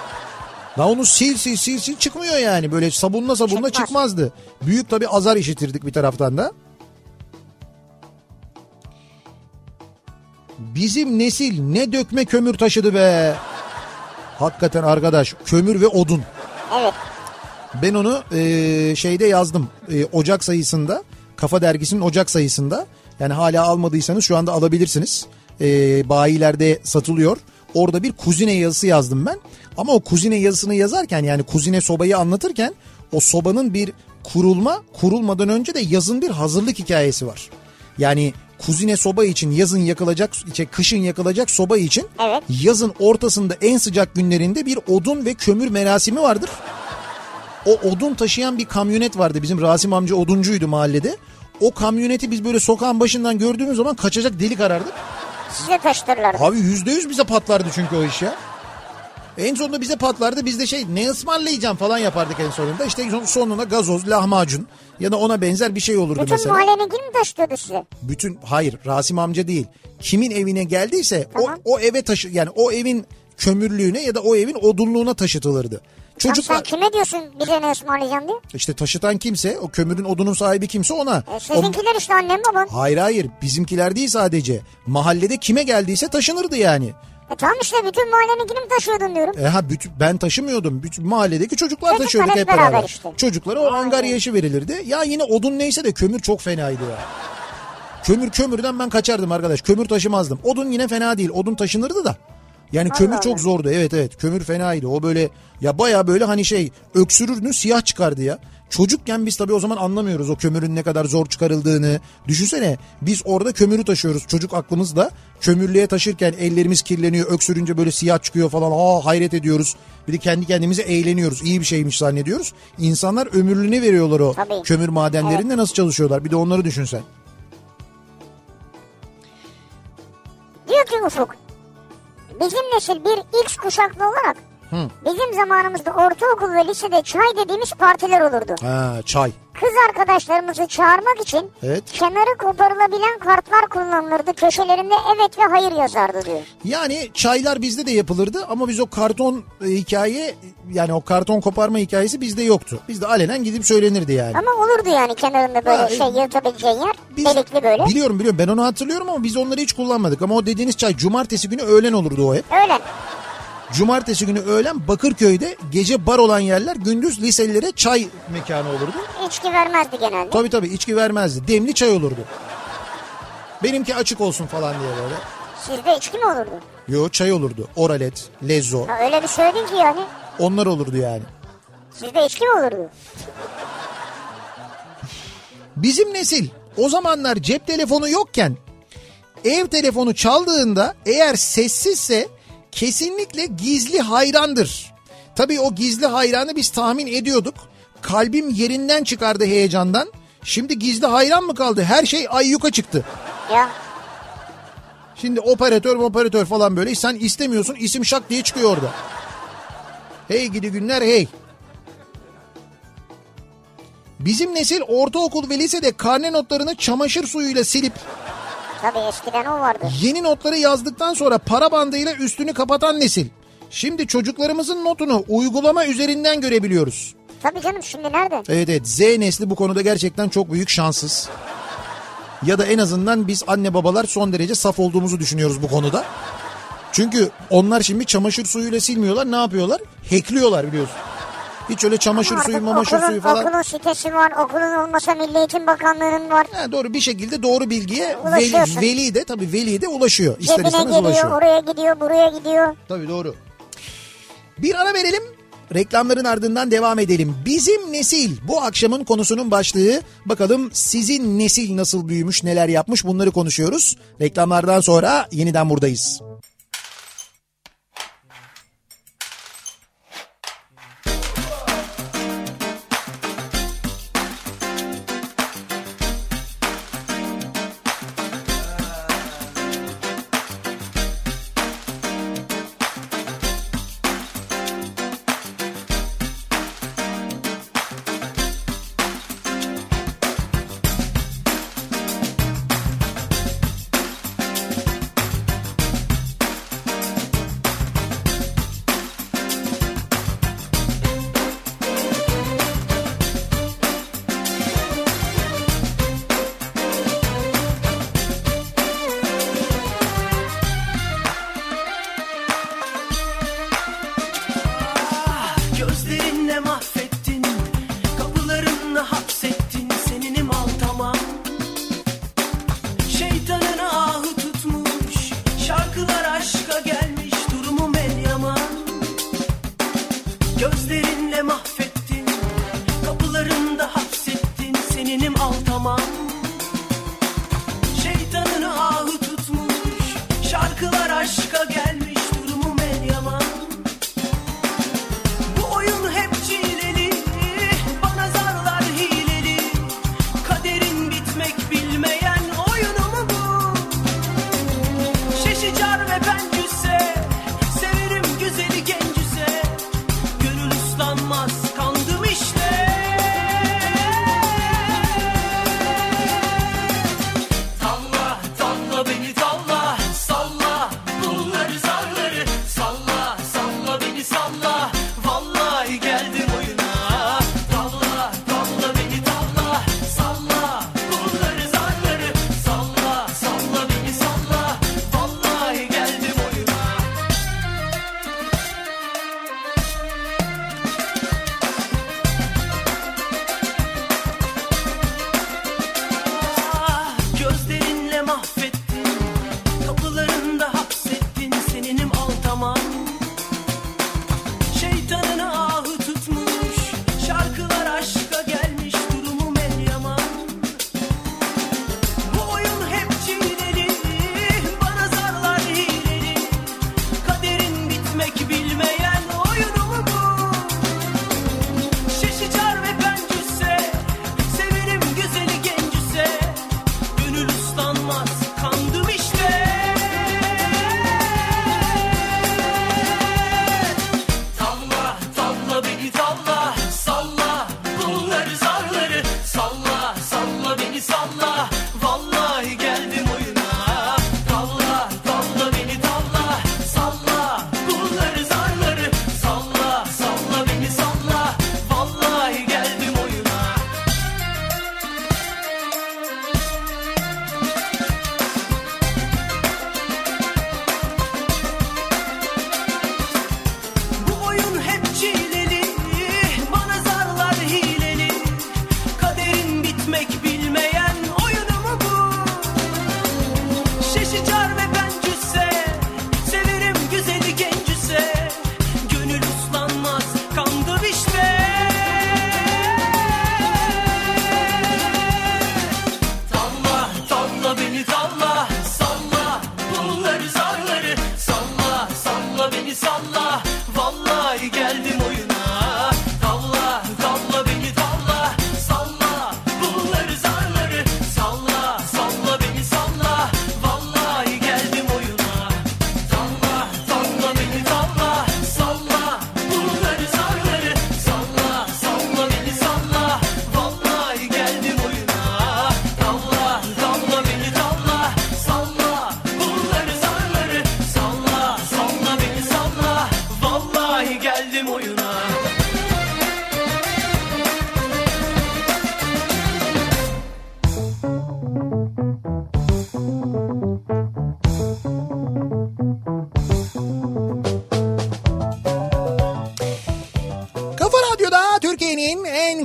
Daha onu sil sil sil sil çıkmıyor yani. Böyle sabunla sabunla Çıkmaz. çıkmazdı. Büyük tabii azar işitirdik bir taraftan da. Bizim nesil ne dökme kömür taşıdı be. Hakikaten arkadaş kömür ve odun. Evet. Ben onu e, şeyde yazdım. E, Ocak sayısında. Kafa dergisinin Ocak sayısında. Yani hala almadıysanız şu anda alabilirsiniz. E, bayilerde satılıyor. Orada bir kuzine yazısı yazdım ben. Ama o kuzine yazısını yazarken yani kuzine sobayı anlatırken o sobanın bir kurulma kurulmadan önce de yazın bir hazırlık hikayesi var. Yani kuzine soba için yazın yakılacak, şey, kışın yakılacak soba için Evet. yazın ortasında en sıcak günlerinde bir odun ve kömür merasimi vardır. O odun taşıyan bir kamyonet vardı. Bizim Rasim amca oduncuydu mahallede. O kamyoneti biz böyle sokağın başından gördüğümüz zaman kaçacak delik arardık. Size taşıtırlar. Abi yüzde yüz bize patlardı çünkü o iş ya. En sonunda bize patlardı. Biz de şey ne ısmarlayacağım falan yapardık en sonunda. İşte son- sonuna gazoz, lahmacun ya da ona benzer bir şey olurdu Bütün mesela. mahalleninkini mi taşıtıyordu size? Bütün hayır Rasim amca değil. Kimin evine geldiyse Tamam. o, o eve taşı yani o evin kömürlüğüne ya da o evin odunluğuna taşıtılırdı. Çocuk Çocuklar sen kime diyorsun bize ne ısmarlayacağım diye? işte taşıtan kimse o kömürün odunun sahibi kimse ona. E, sizinkiler işte annem babam. Hayır hayır bizimkiler değil sadece. Mahallede kime geldiyse taşınırdı yani. E tamam işte bütün mahalleninkini mi taşıyordun diyorum. E ha bütün, ben taşımıyordum. Bütün mahalledeki çocuklar Çocuklar taşıyorduk hep hep beraber. beraber işte. Çocuklara o angarya yaşı verilirdi. Ya yine odun neyse de kömür çok fenaydı ya. Kömür kömürden ben kaçardım arkadaş. Kömür taşımazdım. Odun yine fena değil. Odun taşınırdı da. Yani kömür Allah çok Allah. zordu. Evet evet kömür fenaydı. O böyle ya baya böyle hani şey öksürürdün siyah çıkardı ya. Çocukken biz tabii o zaman anlamıyoruz o kömürün ne kadar zor çıkarıldığını. Düşünsene biz orada kömürü taşıyoruz çocuk aklımızda. Kömürlüğe taşırken ellerimiz kirleniyor öksürünce böyle siyah çıkıyor falan. Aa hayret ediyoruz. Bir de kendi kendimize eğleniyoruz. İyi bir şeymiş zannediyoruz. İnsanlar ömürlüğüne veriyorlar o Tabii. kömür madenlerinde nasıl çalışıyorlar. Bir de onları düşünsen. Diyor ki Ufuk. Bizim nesil bir X kuşaklı olarak bizim zamanımızda ortaokul ve lisede çay dediğimiz partiler olurdu. Ha çay. Kız arkadaşlarımızı çağırmak için Evet. kenarı koparılabilen kartlar kullanılırdı. Köşelerinde evet ve hayır yazardı diyor. Yani çaylar bizde de yapılırdı ama biz o karton e, hikaye yani o karton koparma hikayesi bizde yoktu. Bizde alenen gidip söylenirdi yani. Ama olurdu yani kenarında böyle Ha, e, şey yırtabileceğin yer. Biz- Delikli böyle. Biliyorum biliyorum ben onu hatırlıyorum ama biz onları hiç kullanmadık. Ama o dediğiniz çay cumartesi günü öğlen olurdu o hep. Öyle. Cumartesi günü öğlen Bakırköy'de gece bar olan yerler gündüz liselilere çay mekanı olurdu. İçki vermezdi genelde. Tabii tabii içki vermezdi. Demli çay olurdu. Benimki açık olsun falan diye böyle. Sizde içki mi olurdu? Yo çay olurdu. Oralet, lezzo. Ha, öyle bir söyledin ki yani. Onlar olurdu yani. Sizde içki mi olurdu? Bizim nesil o zamanlar cep telefonu yokken ev telefonu çaldığında eğer sessizse kesinlikle gizli hayrandır. Tabii o gizli hayranı biz tahmin ediyorduk. Kalbim yerinden çıkardı heyecandan. Şimdi gizli hayran mı kaldı? Her şey ayyuka çıktı. Ya Şimdi operatör operatör falan böyle sen istemiyorsun isim şak diye çıkıyor orada. Hey gidi günler hey. Bizim nesil ortaokul ve lisede karne notlarını çamaşır suyuyla silip tabii eskiden o vardı. yeni notları yazdıktan sonra para bandıyla üstünü kapatan nesil. Şimdi çocuklarımızın notunu uygulama üzerinden görebiliyoruz. Tabii canım şimdi nerede? Evet evet Z nesli bu konuda gerçekten çok büyük şanssız. Ya da en azından biz anne babalar son derece saf olduğumuzu düşünüyoruz bu konuda. Çünkü onlar şimdi çamaşır suyuyla silmiyorlar ne yapıyorlar? Hackliyorlar biliyorsun. Hiç öyle çamaşır suyu, mamaşır okulun, suyu falan. Okulun sitesi var, okulun olmasa Milli Eğitim Bakanlığı'nın var. Ha, doğru bir şekilde doğru bilgiye veli, veli de tabii veli de ulaşıyor. İster Cebine istemez geliyor, ulaşıyor. oraya gidiyor, buraya gidiyor. Tabii doğru. Bir ara verelim. Reklamların ardından devam edelim. Bizim nesil bu akşamın konusunun başlığı. Bakalım sizin nesil nasıl büyümüş, neler yapmış bunları konuşuyoruz. Reklamlardan sonra yeniden buradayız.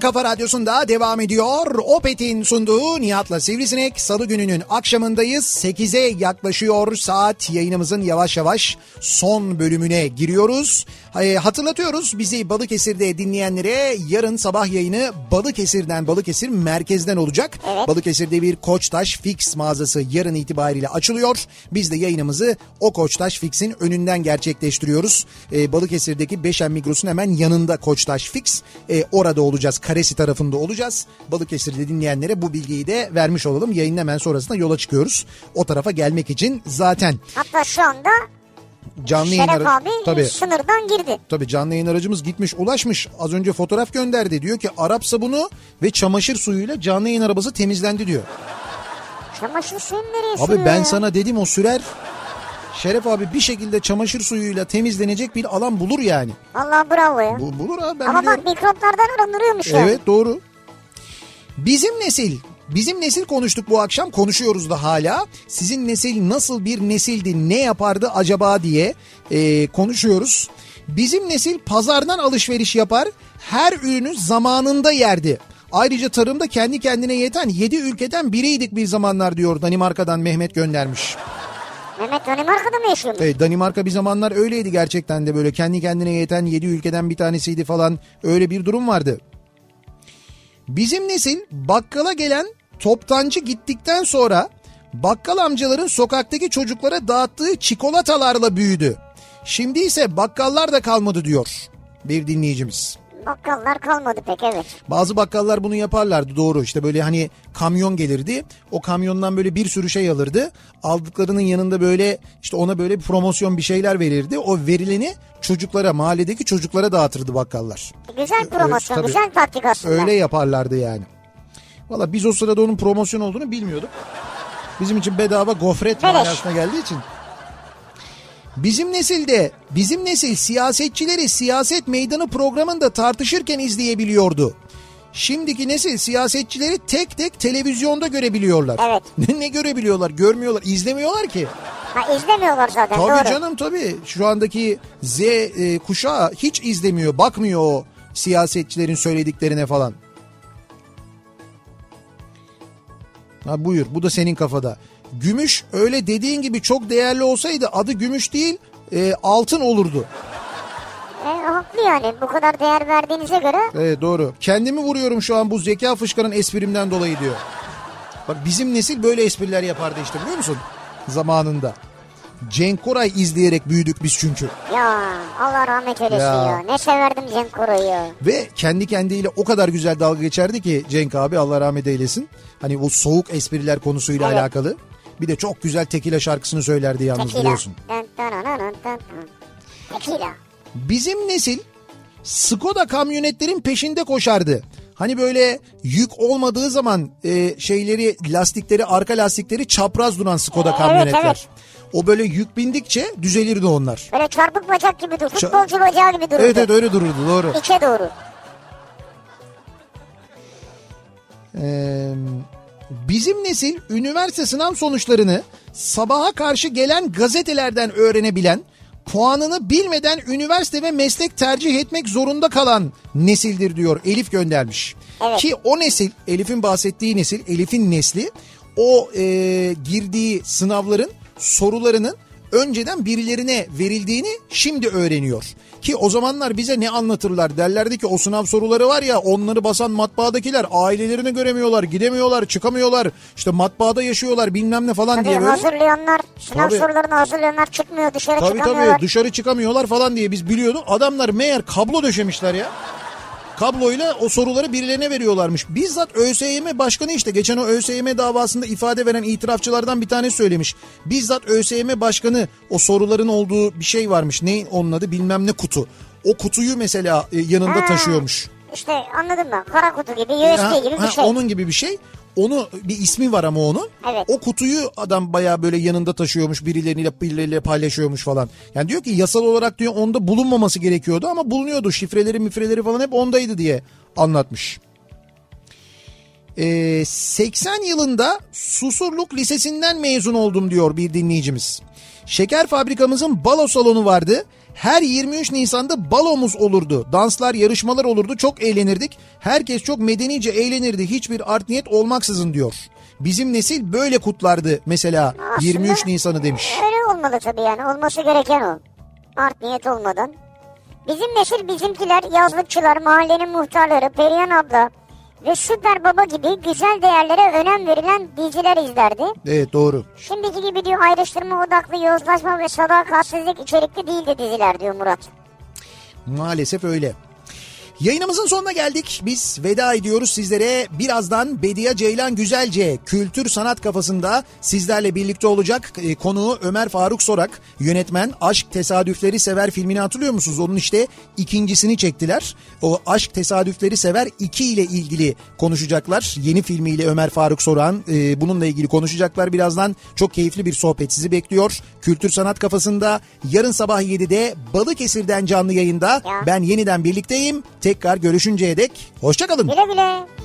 Kafa radyosunda devam ediyor. Opet'in sunduğu Nihat'la Sivrisinek. Salı gününün akşamındayız. 8'e yaklaşıyor saat. Yayınımızın yavaş yavaş son bölümüne giriyoruz. E, hatırlatıyoruz bizi Balıkesir'de dinleyenlere yarın sabah yayını Balıkesir'den Balıkesir merkezden olacak. Evet. Balıkesir'de bir Koçtaş Fix mağazası yarın itibariyle açılıyor. Biz de yayınımızı o Koçtaş Fix'in önünden gerçekleştiriyoruz. Ee, Balıkesir'deki Beşen Migros'un hemen yanında Koçtaş Fix. Ee, orada olacağız. Karesi tarafında olacağız. Balıkesir'de dinleyenlere bu bilgiyi de vermiş olalım. Yayının hemen sonrasında yola çıkıyoruz. O tarafa gelmek için zaten Hatta şu anda canlı yayın Şeref aracı- abi Tabii. sınırdan girdi. Tabii canlı yayın aracımız gitmiş ulaşmış. Az önce fotoğraf gönderdi. Diyor ki Arap sabunu ve çamaşır suyuyla canlı yayın arabası temizlendi diyor. Çamaşır suyunu nereye Abi ben ya? sana dedim o sürer. Şeref abi bir şekilde çamaşır suyuyla temizlenecek bir alan bulur yani. Vallahi bravo ya. Bu, bulur abi ben Ama biliyorum. bak mikroplardan arındırıyormuş yani. Evet doğru. Bizim nesil, bizim nesil konuştuk bu akşam konuşuyoruz da hala. Sizin nesil nasıl bir nesildi, ne yapardı acaba diye e, konuşuyoruz. Bizim nesil pazardan alışveriş yapar, her ürünü zamanında yerdi. Ayrıca tarımda kendi kendine yeten 7 ülkeden biriydik bir zamanlar diyor Danimarka'dan Mehmet göndermiş. Mehmet Danimarka'da mı yaşıyormuş? Evet, Danimarka bir zamanlar öyleydi gerçekten de böyle kendi kendine yeten 7 ülkeden bir tanesiydi falan öyle bir durum vardı. Bizim nesil bakkala gelen toptancı gittikten sonra bakkal amcaların sokaktaki çocuklara dağıttığı çikolatalarla büyüdü. Şimdi ise bakkallar da kalmadı diyor bir dinleyicimiz. Bakkallar kalmadı pek evet. Bazı bakkallar bunu yaparlardı doğru işte böyle hani kamyon gelirdi o kamyondan böyle bir sürü şey alırdı aldıklarının yanında böyle işte ona böyle bir promosyon bir şeyler verirdi o verileni çocuklara mahalledeki çocuklara dağıtırdı bakkallar. Güzel promosyon, tabii. güzel taktik aslında. Öyle yaparlardı yani. Valla biz o sırada onun promosyon olduğunu bilmiyorduk. Bizim için bedava gofret manasına geldiği için. Bizim nesilde, bizim nesil siyasetçileri siyaset meydanı programında tartışırken izleyebiliyordu. Şimdiki nesil siyasetçileri tek tek televizyonda görebiliyorlar. Evet. [LAUGHS] Ne, ne görebiliyorlar? Görmüyorlar, izlemiyorlar ki. Ha izlemiyorlar zaten Tabii doğru. canım tabii. Şu andaki Z e, kuşağı hiç izlemiyor, bakmıyor o siyasetçilerin söylediklerine falan. Ha buyur bu da senin kafada. Gümüş öyle dediğin gibi çok değerli olsaydı adı gümüş değil e, altın olurdu. E, haklı yani bu kadar değer verdiğinize göre Evet doğru. Kendimi vuruyorum şu an bu zeka fışkının esprimden dolayı diyor. Bak bizim nesil böyle espriler yapardı işte biliyor musun? Zamanında. Cenk Koray izleyerek büyüdük biz çünkü. ya Allah rahmet eylesin Ya. ya. Ne severdim Cenk Koray'ı. Ve kendi kendiyle o kadar güzel dalga geçerdi ki Cenk abi Allah rahmet eylesin. Hani bu soğuk espriler konusuyla Evet. alakalı. Bir de çok güzel Tekila şarkısını söylerdi yalnız Tekila. biliyorsun. Tekila. Bizim nesil Skoda kamyonetlerin peşinde koşardı. Hani böyle yük olmadığı zaman e, şeyleri lastikleri arka lastikleri çapraz duran Skoda Evet, kamyonetler. evet. O böyle yük bindikçe düzelirdi onlar. Böyle çarpık bacak gibi dur. Futbolcu bacağı gibi dururdu. Evet evet öyle dururdu doğru. İçe doğru. Ee, bizim nesil üniversite sınav sonuçlarını sabaha karşı gelen gazetelerden öğrenebilen, puanını bilmeden üniversite ve meslek tercih etmek zorunda kalan nesildir diyor Elif göndermiş. Evet. Ki o nesil, Elif'in bahsettiği nesil, Elif'in nesli o e, girdiği sınavların sorularının önceden birilerine verildiğini şimdi öğreniyor. Ki o zamanlar bize ne anlatırlar derlerdi ki o sınav soruları var ya onları basan matbaadakiler ailelerini göremiyorlar gidemiyorlar çıkamıyorlar işte matbaada yaşıyorlar bilmem ne falan Tabii diye böyle. hazırlayanlar, sınav Tabii. sorularını hazırlayanlar çıkmıyor dışarı Tabii çıkamıyorlar. tabii dışarı çıkamıyorlar falan diye biz biliyorduk. Adamlar meğer kablo döşemişler ya. Kabloyla o soruları birilerine veriyorlarmış. Bizzat ÖSYM başkanı işte geçen o ÖSYM davasında ifade veren itirafçılardan bir tanesi söylemiş. Bizzat ÖSYM başkanı o soruların olduğu bir şey varmış. Ne onun adı bilmem ne kutu. O kutuyu mesela e, yanında Ha. taşıyormuş. İşte anladım ben. Kara kutu gibi, USB Ha, gibi bir ha, şey. Onun gibi bir şey. Onu bir ismi var ama onun. Evet. O kutuyu adam bayağı böyle yanında taşıyormuş birileriyle birileriyle paylaşıyormuş falan. Yani diyor ki yasal olarak diyor onda bulunmaması gerekiyordu ama bulunuyordu. Şifreleri mifreleri falan hep ondaydı diye anlatmış. Ee, 80 yılında Susurluk Lisesi'nden mezun oldum diyor bir dinleyicimiz. Şeker fabrikamızın balo salonu vardı. Her 23 Nisan'da balomuz olurdu. Danslar, yarışmalar olurdu. Çok eğlenirdik. Herkes çok medenice eğlenirdi. Hiçbir art niyet olmaksızın diyor. Bizim nesil böyle kutlardı mesela Aslında 23 Nisan'ı demiş. Öyle olmalı tabii yani. Olması gereken o. Art niyet olmadan. Bizim nesil bizimkiler, yazlıkçılar, mahallenin muhtarları, Perihan abla ve Süper Baba gibi güzel değerlere önem verilen diziler izlerdi. Evet doğru. Şimdiki gibi diyor ayrıştırma odaklı, yozlaşma ve sadakatsizlik içerikli değildi diziler diyor Murat. Maalesef öyle. Yayınımızın sonuna geldik. Biz veda ediyoruz sizlere. Birazdan Bediye Ceylan Güzelce kültür sanat kafasında sizlerle birlikte olacak. E, konuğu Ömer Faruk Sorak, yönetmen Aşk Tesadüfleri Sever filmini hatırlıyor musunuz? Onun işte ikincisini çektiler. O Aşk Tesadüfleri Sever 2 ile ilgili konuşacaklar. Yeni filmiyle Ömer Faruk Sorak'ın e, bununla ilgili konuşacaklar. Birazdan çok keyifli bir sohbet sizi bekliyor. Kültür sanat kafasında yarın sabah 7'de Balıkesir'den canlı yayında Ya. ben yeniden birlikteyim. Tekrar görüşünceye dek hoşçakalın. Güle güle.